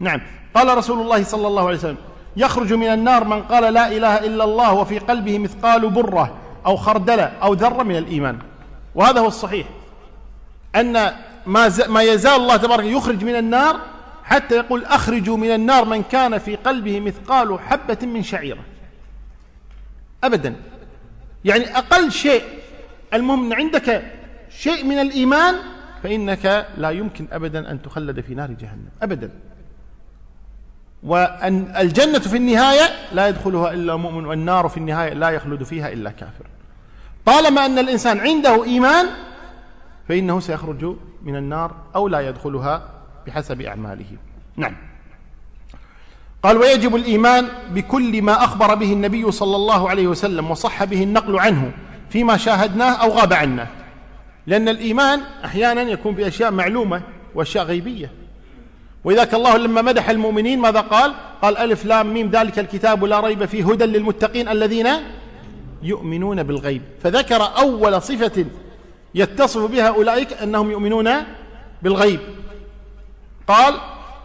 نعم. قال رسول الله صلى الله عليه وسلم يخرج من النار من قال لا إله إلا الله وفي قلبه مثقال برة أو خردلة أو ذرة من الإيمان. وهذا هو الصحيح. أن ما, ما يزال الله تبارك يخرج من النار حتى يقول أخرجوا من النار من كان في قلبه مثقال حبة من شعيرة. أبدا. يعني أقل شيء المهم عندك شيء من الإيمان فإنك لا يمكن أبدا أن تخلد في نار جهنم. أبدا. وأن الجنة في النهاية لا يدخلها إلا مؤمن والنار في النهاية لا يخلد فيها إلا كافر. طالما أن الإنسان عنده إيمان فإنه سيخرج من النار أو لا يدخلها بحسب أعماله. نعم. قال ويجب الإيمان بكل ما أخبر به النبي صلى الله عليه وسلم وصح به النقل عنه فيما شاهدناه أو غاب عنا لأن الإيمان أحيانا يكون بأشياء معلومة وأشياء غيبية. وإذاك الله لما مدح المؤمنين ماذا قال؟ قال ألف لام ميم ذلك الكتاب لا ريب فيه هدى للمتقين الذين يؤمنون بالغيب. فذكر أول صفة يتصف بها أولئك أنهم يؤمنون بالغيب. قال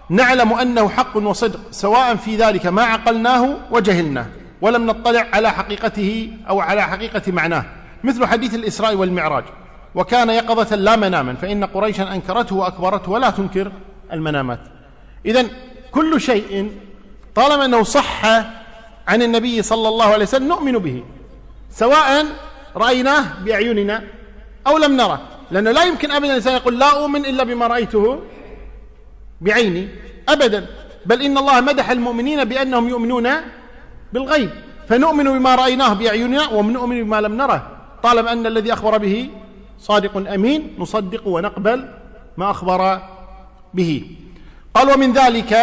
نعلم أنه حق وصدق سواء في ذلك ما عقلناه وجهلناه ولم نطلع على حقيقته أو على حقيقة معناه. مثل حديث الإسراء والمعراج وكان يقظة لا مناما فإن قريشا أنكرته وأكبرته ولا تنكر. المنامات. إذا كل شيء طالما أنه صح عن النبي صلى الله عليه وسلم نؤمن به سواء رأيناه بأعيننا أو لم نره لأنه لا يمكن أبدا الإنسان يقول لا أؤمن إلا بما رأيته بعيني أبدا بل إن الله مدح المؤمنين بأنهم يؤمنون بالغيب فنؤمن بما رأيناه بأعيننا ونؤمن بما لم نره طالما أن الذي أخبر به صادق أمين نصدق ونقبل ما أخبر به. قال ومن ذلك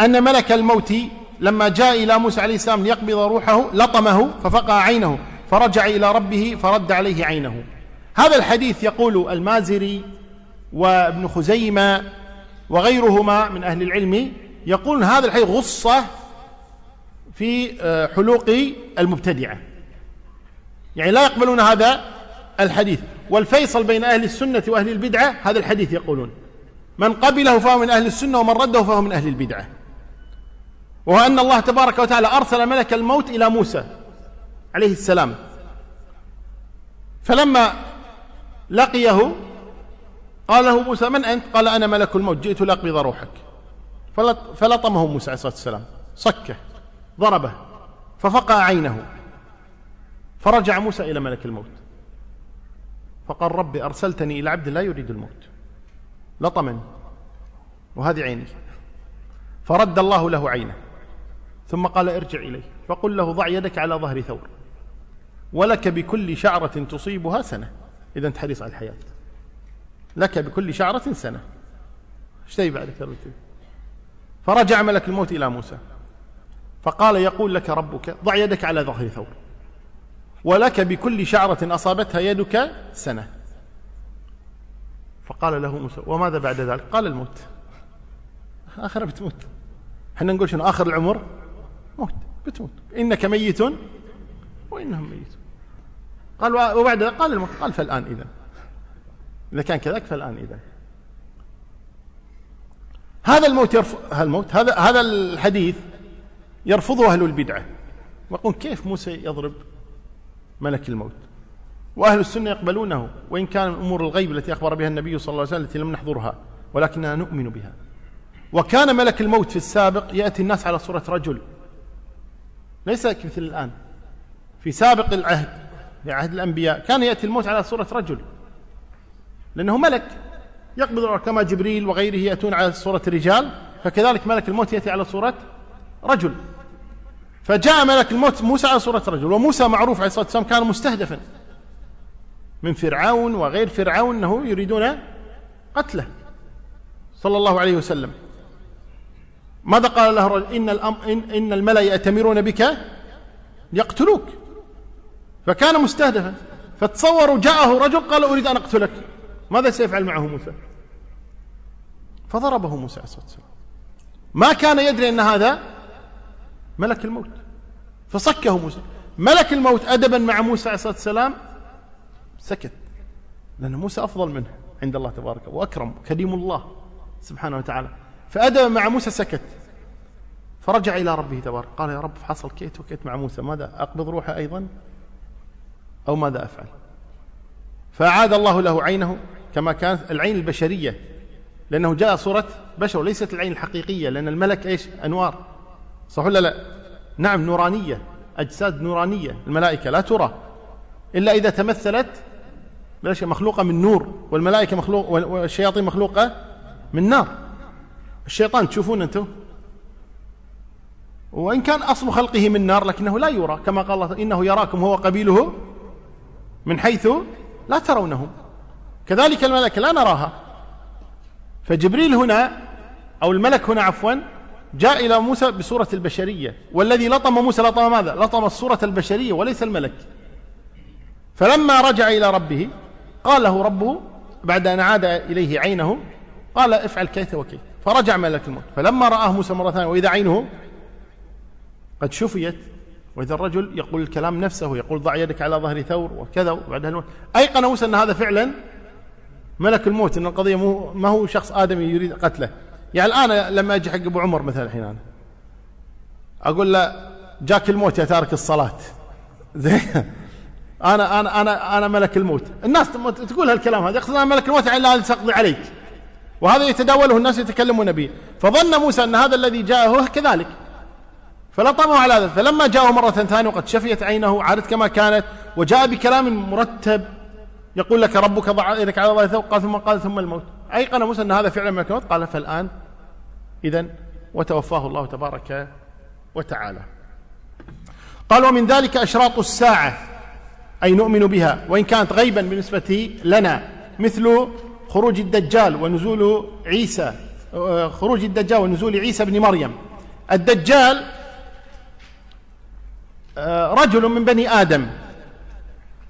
أن ملك الموت لما جاء إلى موسى عليه السلام ليقبض روحه لطمه ففقع عينه فرجع إلى ربه فرد عليه عينه. هذا الحديث يقول المازري وابن خزيمة وغيرهما من أهل العلم يقول هذا الحديث غصة في آه، حلوق المبتدعة. يعني لا يقبلون هذا الحديث. والفيصل بين أهل السنة وأهل البدعة هذا الحديث يقولون. من قبله فهو من أهل السنة ومن رده فهو من أهل البدعة. وهو أن الله تبارك وتعالى أرسل ملك الموت إلى موسى عليه السلام. فلما لقيه قال له موسى من أنت؟ قال أنا ملك الموت جئت لأقبض روحك. فلطمه موسى عليه الصلاة والسلام صكه ضربه ففقع عينه فرجع موسى إلى ملك الموت. فقال ربي أرسلتني إلى عبد لا يريد الموت. لطمني وهذه عيني. فرد الله له عينه. ثم قال ارجع إليه. فقل له ضع يدك على ظهر ثور. ولك بكل شعرة تصيبها سنة. إذا أنت حريص على الحياة. لك بكل شعرة سنة. إيش تبي بعد فرجع ملك الموت إلى موسى. فقال يقول لك ربك ضع يدك على ظهر ثور. ولك بكل شعرة أصابتها يدك سنة. فقال له موسى وماذا بعد ذلك؟ قال الموت. آخر بتموت. إحنا نقول شنو آخر العمر؟ موت بتموت. إنك ميت؟ وإنهم ميتون. قال وبعد ذلك؟ قال الموت. قال فالآن إذا إذا كان كذلك فالآن إذا هذا الموت يرفض الموت هذا هذا الحديث يرفضه أهل البدعة. ويقول كيف موسى يضرب ملك الموت؟ وأهل السنة يقبلونه وإن كان أمور الغيب التي أخبر بها النبي صلى الله عليه وسلم التي لم نحضرها ولكننا نؤمن بها. وكان ملك الموت في السابق يأتي الناس على صورة رجل. ليس مثل الآن. في سابق العهد في عهد الأنبياء كان يأتي الموت على صورة رجل. لأنه ملك يقبض كما جبريل وغيره يأتون على صورة رجال فكذلك ملك الموت يأتي على صورة رجل. فجاء ملك الموت موسى على صورة رجل وموسى معروف عليه الصلاة والسلام كان مستهدفا. من فرعون وغير فرعون أنه يريدون قتله. صلى الله عليه وسلم. ماذا قال له الرجل؟ إن, الأم إن, إن الملأ يأتمرون بك يقتلوك فكان مستهدفا. فتصوروا جاءه رجل قال أريد أن أقتلك. ماذا سيفعل معه موسى؟ فضربه موسى عليه الصلاة والسلام. ما كان يدري أن هذا ملك الموت. فصكه موسى. ملك الموت أدبا مع موسى عليه الصلاة والسلام سكت. لأن موسى أفضل منه عند الله تبارك وأكرم كريم الله سبحانه وتعالى. فأدب مع موسى سكت. فرجع إلى ربه تبارك. قال يا رب حصل كيت وكيت مع موسى ماذا أقبض روحه أيضا؟ أو ماذا أفعل؟ فأعاد الله له عينه كما كانت العين البشرية لأنه جاء صورة بشر وليست العين الحقيقية لأن الملك إيش؟ أنوار. صح ولا لا؟ نعم نورانية أجساد نورانية الملائكة لا ترى. إلا إذا تمثلت مخلوقة من نور والملائكة مخلوق والشياطين مخلوقة من نار. الشيطان تشوفون أنتم؟ وإن كان أصل خلقه من نار لكنه لا يرى. كما قال الله إنه يراكم هو قبيله من حيث لا ترونهم كذلك الملائكة لا نراها. فجبريل هنا أو الملك هنا عفوا جاء إلى موسى بصورة البشرية. والذي لطم موسى لطم ماذا؟ لطم الصورة البشرية وليس الملك. فلما رجع إلى ربه قال له ربه بعد أن عاد إليه عينه قال افعل كيف وكيف. فرجع ملك الموت. فلما رآه موسى مرة ثانية وإذا عينه قد شفيت. وإذا الرجل يقول الكلام نفسه يقول ضع يدك على ظهر ثور وكذا وبعدها الموت أيقن موسى أن هذا فعلا؟ ملك الموت أن القضية مو ما هو شخص آدمي يريد قتله. يعني الآن لما أجي حق أبو عمر مثلا الحين أنا أقول له جاك الموت يا تارك الصلاة. زين. أنا أنا أنا أنا ملك الموت. الناس تقول هالكلام هذا. يقصد أنا ملك الموت يعني لا سأقضي عليك. وهذا يتداوله الناس يتكلمون به. فظن موسى أن هذا الذي جاءه كذلك. فلطمه على هذا فلما جاءه مرة ثانية وقد شفيت عينه عادت كما كانت وجاء بكلام مرتب يقول لك ربك ضع يدك على الله قال ثم قال ثم الموت. أيقن موسى أن هذا فعلا ملك الموت؟ قال فالآن إذا وتوفاه الله تبارك وتعالى. قال ومن ذلك أشراط الساعة. أي نؤمن بها وإن كانت غيبا بالنسبة لنا مثل خروج الدجال ونزول عيسى خروج الدجال ونزول عيسى بن مريم. الدجال آه، رجل من بني آدم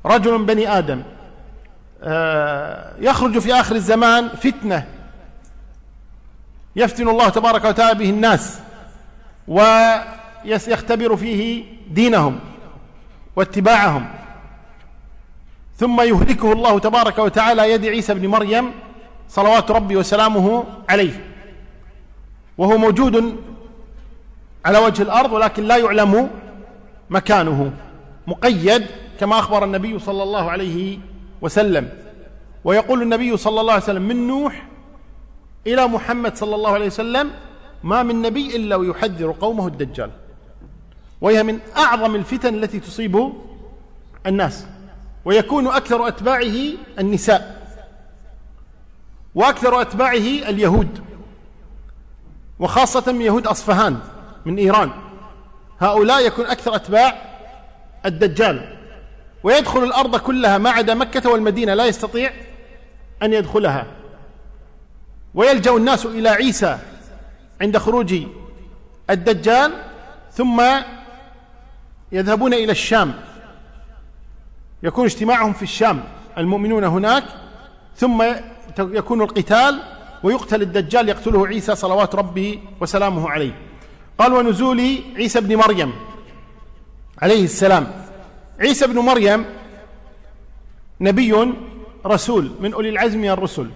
رجل من بني آدم آه، يخرج في آخر الزمان فتنة يفتن الله تبارك وتعالى به الناس ويختبر فيه دينهم واتباعهم. ثم يهلكه الله تبارك وتعالى يد عيسى بن مريم صلوات ربي وسلامه عليه. وهو موجود على وجه الأرض ولكن لا يعلم مكانه. مقيد كما أخبر النبي صلى الله عليه وسلم. ويقول النبي صلى الله عليه وسلم من نوح إلى محمد صلى الله عليه وسلم ما من نبي إلا ويحذر قومه الدجال. وهي من أعظم الفتن التي تصيب الناس. ويكون أكثر أتباعه النساء وأكثر أتباعه اليهود وخاصة من يهود أصفهان من إيران. هؤلاء يكون أكثر أتباع الدجال. ويدخل الأرض كلها ما عدا مكة والمدينة لا يستطيع أن يدخلها. ويلجأ الناس إلى عيسى عند خروج الدجال ثم يذهبون إلى الشام. يكون اجتماعهم في الشام المؤمنون هناك ثم يكون القتال ويقتل الدجال يقتله عيسى صلوات ربه وسلامه عليه. قال ونزول عيسى بن مريم عليه السلام. عيسى بن مريم نبي رسول من أولي العزم من الرسل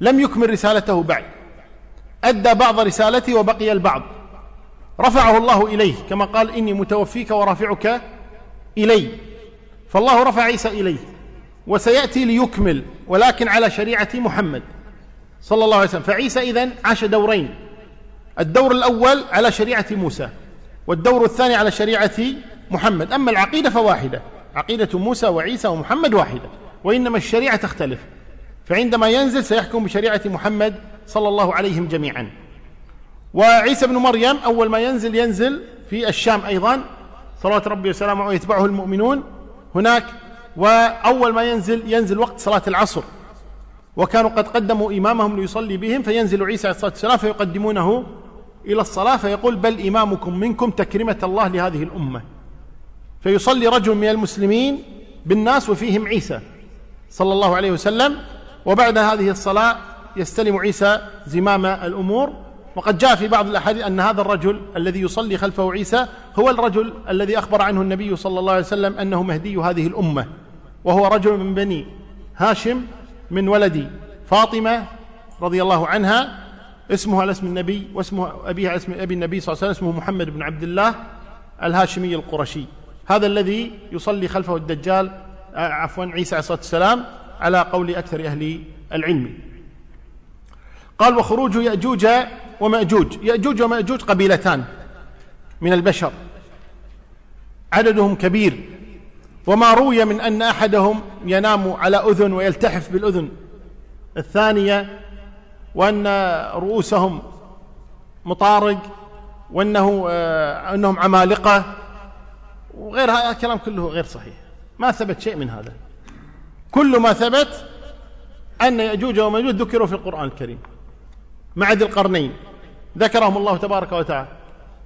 لم يكمل رسالته بعد. أدى بعض رسالته وبقي البعض. رفعه الله إليه كما قال إني متوفيك ورافعك إلي. فالله رفع عيسى إليه وسيأتي ليكمل ولكن على شريعة محمد صلى الله عليه وسلم. فعيسى إذن عاش دورين الدور الأول على شريعة موسى والدور الثاني على شريعة محمد. أما العقيدة فواحدة عقيدة موسى وعيسى ومحمد واحدة وإنما الشريعة تختلف. فعندما ينزل سيحكم بشريعة محمد صلى الله عليهم جميعا. وعيسى بن مريم أول ما ينزل ينزل في الشام أيضا. صلوات ربي وسلامه ويتبعه المؤمنون. هناك وأول ما ينزل ينزل وقت صلاة العصر. وكانوا قد قدموا إمامهم ليصلي بهم فينزل عيسى عليه الصلاة والسلام فيقدمونه إلى الصلاة فيقول بل إمامكم منكم تكرمه الله لهذه الأمة. فيصلي رجل من المسلمين بالناس وفيهم عيسى صلى الله عليه وسلم. وبعد هذه الصلاة يستلم عيسى زمام الأمور وقد جاء في بعض الأحاديث أن هذا الرجل الذي يصلي خلفه عيسى هو الرجل الذي أخبر عنه النبي صلى الله عليه وسلم أنه مهدي هذه الأمة وهو رجل من بني هاشم من ولد فاطمة رضي الله عنها اسمه على اسم النبي واسمه ابيه على اسم أبي النبي صلى الله عليه وسلم اسمه محمد بن عبد الله الهاشمي القرشي. هذا الذي يصلي خلفه الدجال آه، عفوا عيسى عليه الصلاة والسلام على قول أكثر أهل العلم. قال وخروج يأجوج ومأجوج يأجوج ومأجوج قبيلتان من البشر. عددهم كبير. وما روي من أن أحدهم ينام على أذن ويلتحف بالأذن. الثانية وأن رؤوسهم مطارق وأنه آه، أنهم عمالقة. وغير هذا الكلام كله غير صحيح. ما ثبت شيء من هذا. كل ما ثبت أن يأجوج ومأجوج ذكروا في القرآن الكريم. مع ذي القرنين. ذكرهم الله تبارك وتعالى.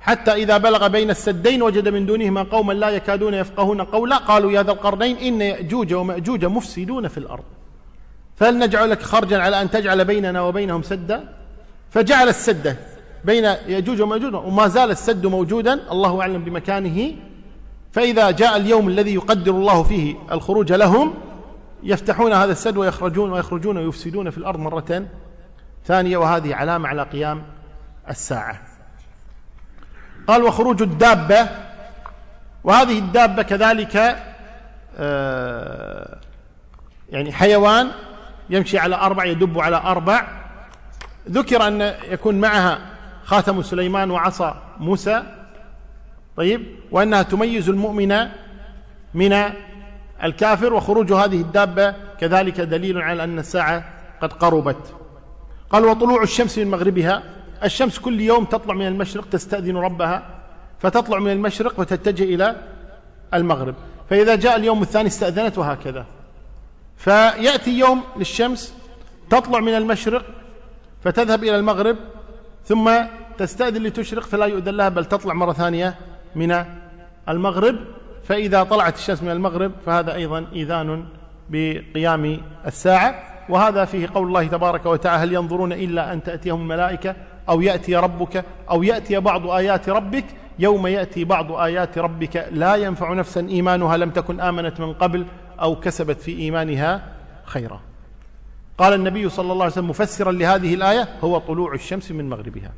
حتى إذا بلغ بين السدين وجد من دونهما قوما لا يكادون يفقهون قولا قالوا يا ذا القرنين إن يأجوج ومأجوج مفسدون في الأرض. فهل نجعل لك خرجا على أن تجعل بيننا وبينهم سدا؟ فجعل السد بين يأجوج ومأجوج وما زال السد موجودا الله أعلم بمكانه. فإذا جاء اليوم الذي يقدر الله فيه الخروج لهم يفتحون هذا السد ويخرجون ويخرجون ويفسدون في الأرض مرة ثانية وهذه علامة على قيام الساعة. قال وخروج الدابة. وهذه الدابة كذلك آه، يعني حيوان يمشي على أربع يدب على أربع. ذكر أن يكون معها خاتم سليمان وعصا موسى. طيب وأنها تميز المؤمن من الكافر. وخروج هذه الدابة كذلك دليل على أن الساعة قد قربت. قال وطلوع الشمس من مغربها. الشمس كل يوم تطلع من المشرق تستأذن ربها فتطلع من المشرق وتتجه إلى المغرب. فإذا جاء اليوم الثاني استأذنت وهكذا. فيأتي يوم للشمس تطلع من المشرق فتذهب إلى المغرب ثم تستأذن لتشرق فلا يؤذن لها بل تطلع مرة ثانية من المغرب. فإذا طلعت الشمس من المغرب فهذا أيضا إيذان بقيام الساعة. وهذا فيه قول الله تبارك وتعالى هل ينظرون إلا أن تأتيهم الملائكة أو يأتي ربك أو يأتي بعض آيات ربك؟ يوم يأتي بعض آيات ربك لا ينفع نفسا إيمانها لم تكن آمنت من قبل أو كسبت في إيمانها خيرا. قال النبي صلى الله عليه وسلم مفسرا لهذه الآية هو طلوع الشمس من مغربها.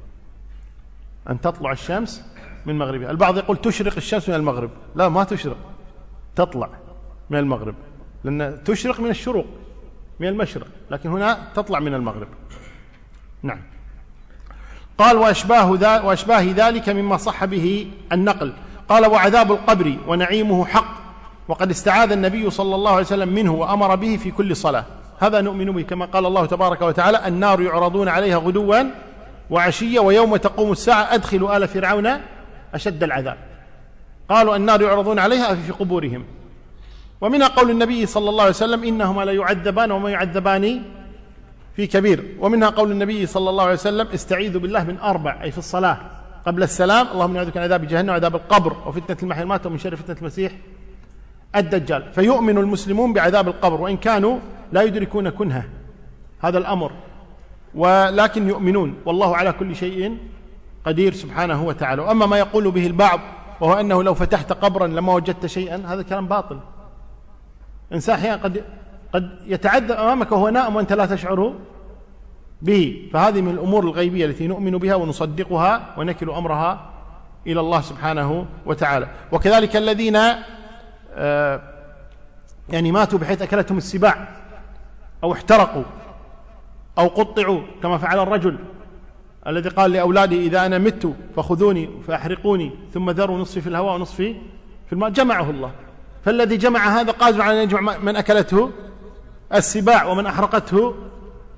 أن تطلع الشمس من مغربها. البعض يقول تشرق الشمس من المغرب. لا ما تشرق تطلع من المغرب لأن تشرق من الشروق. من المشرق لكن هنا تطلع من المغرب. نعم. قال وأشباه, وأشباه ذلك مما صح به النقل. قال وعذاب القبر ونعيمه حق وقد استعاذ النبي صلى الله عليه وسلم منه وأمر به في كل صلاة. هذا نؤمن به كما قال الله تبارك وتعالى النار يعرضون عليها غدوا وعشية ويوم تقوم الساعة أدخلوا آل فرعون أشد العذاب. قالوا النار يعرضون عليها في قبورهم. ومنها قول النبي صلى الله عليه وسلم إنهما لا يعذبان وما يعذبان في كبير. ومنها قول النبي صلى الله عليه وسلم استعيذوا بالله من أربع أي في الصلاة قبل السلام. اللهم نعوذ من عذاب جهنم وعذاب القبر وفتنة المحيا والممات ومن شر فتنة المسيح الدجال. فيؤمن المسلمون بعذاب القبر وإن كانوا لا يدركون كنهة. هذا الأمر. ولكن يؤمنون. والله على كل شيء قدير سبحانه وتعالى. وأما ما يقول به البعض وهو أنه لو فتحت قبرا لما وجدت شيئا هذا كلام باطل. إنسان أحيانا قد قد يتعذب أمامك وهو نائم وأنت لا تشعر به. فهذه من الأمور الغيبية التي نؤمن بها ونصدقها ونكل أمرها إلى الله سبحانه وتعالى. وكذلك الذين آه، يعني ماتوا بحيث أكلتهم السباع أو احترقوا أو قطعوا كما فعل الرجل الذي قال لأولاده إذا أنا مت فخذوني فأحرقوني ثم ذروا نصفي في الهواء ونصفي في الماء. جمعه الله. فالذي جمع هذا قادر على أن يجمع من أكلته السباع ومن أحرقته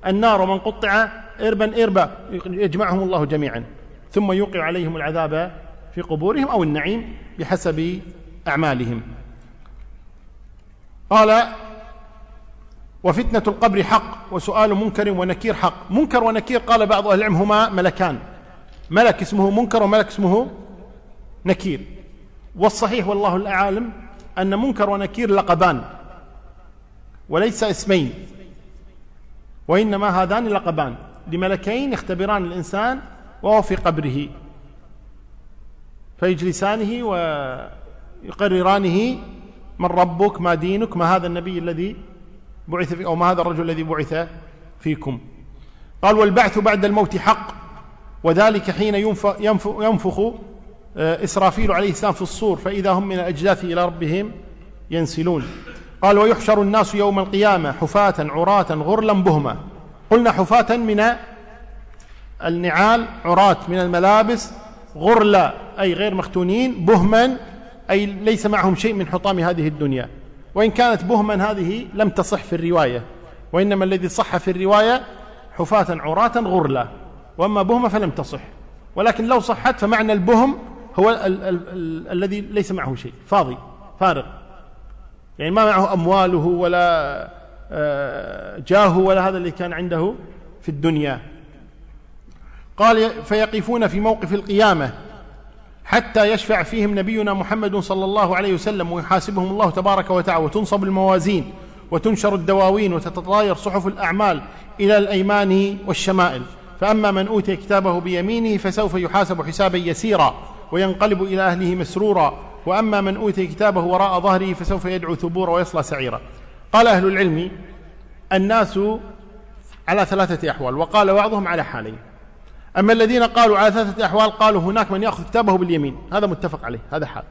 النار ومن قطع إربا إربا يجمعهم الله جميعا. ثم يوقع عليهم العذاب في قبورهم أو النعيم بحسب أعمالهم. قال وفتنة القبر حق وسؤال منكر ونكير حق. منكر ونكير قال بعض أهل العلم هما ملكان. ملك اسمه منكر وملك اسمه نكير. والصحيح والله الأعالم أن منكر ونكير لقبان وليس اسمين وإنما هذان لقبان لملكين يختبران الإنسان وهو في قبره فيجلسانه ويقررانه من ربك ما دينك ما هذا النبي الذي بعث فيكم أو ما هذا الرجل الذي بعث فيكم. قال والبعث بعد الموت حق وذلك حين ينفخ, ينفخ إسرافيل عليه السلام في الصور فإذا هم من الأجداث إلى ربهم ينسلون. قال ويحشر الناس يوم القيامة حفاة عراة غرلا بهما. قلنا حفاة من النعال عراة من الملابس غرلا أي غير مختونين بهما أي ليس معهم شيء من حطام هذه الدنيا. وإن كانت بهما هذه لم تصح في الرواية وإنما الذي صح في الرواية حفاة عراة غرلا. وأما بهمة فلم تصح ولكن لو صحت فمعنى البهم هو ال ال ال الذي ليس معه شيء فاضي فارغ. يعني ما معه أمواله ولا آه، جاهه ولا هذا اللي كان عنده في الدنيا. قال فيقفون في موقف القيامة حتى يشفع فيهم نبينا محمد صلى الله عليه وسلم ويحاسبهم الله تبارك وتعالى وتنصب الموازين وتنشر الدواوين وتتطاير صحف الأعمال إلى الأيمان والشمائل. فأما من أوتي كتابه بيمينه فسوف يحاسب حسابا يسيرا. وينقلب إلى أهله مسرورا وأما من أوتي كتابه وراء ظهره فسوف يدعو ثبورا ويصلى سعيرا. قال أهل العلم الناس على ثلاثة أحوال وقال بعضهم على حالين. أما الذين قالوا على ثلاثة أحوال قالوا هناك من يأخذ كتابه باليمين. هذا متفق عليه هذا حال.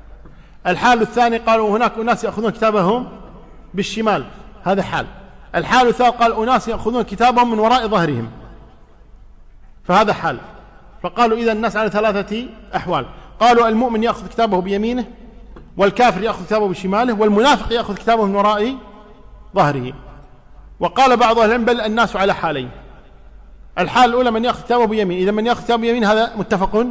الحال الثاني قالوا هناك أناس يأخذون كتابهم بالشمال هذا حال. الحال الثالث قال أناس يأخذون كتابهم من وراء ظهرهم فهذا حال. فقالوا إذا الناس على ثلاثة أحوال. قالوا المؤمن يأخذ كتابه بيمينه والكافر يأخذ كتابه بشماله والمنافق يأخذ كتابه من وراء ظهره. وقال بعض أهل العلم بل الناس على حالين. الحال الأولى من يأخذ كتابه بيمين إذا من يأخذ كتابه بيمين هذا متفق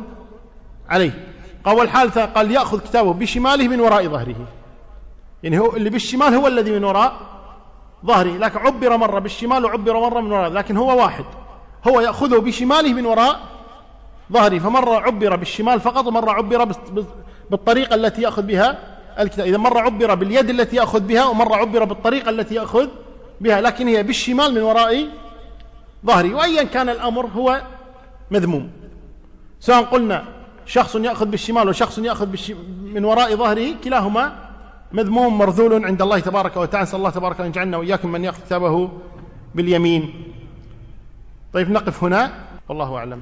عليه. قال والحال قال يأخذ كتابه بشماله من وراء ظهره. يعني هو اللي بالشمال هو الذي من وراء ظهره. لكن عبر مرة بالشمال وعبر مرة من وراء لكن هو واحد. هو يأخذه بشماله من وراء ظهره فمرة عبر بالشمال فقط ومرة عبر بالطريقة التي يأخذ بها الكتاب. إذا مرة عبر باليد التي يأخذ بها ومرة عبر بالطريقة التي يأخذ بها لكن هي بالشمال من وراء ظهري. وأيا كان الأمر هو مذموم. سواء قلنا شخص يأخذ بالشمال وشخص يأخذ من وراء ظهره كلاهما مذموم مرذول عند الله تبارك وتعالى. نسأل الله تبارك أن يجعلنا وإياكم من يأخذ كتابه باليمين. طيب نقف هنا. والله أعلم.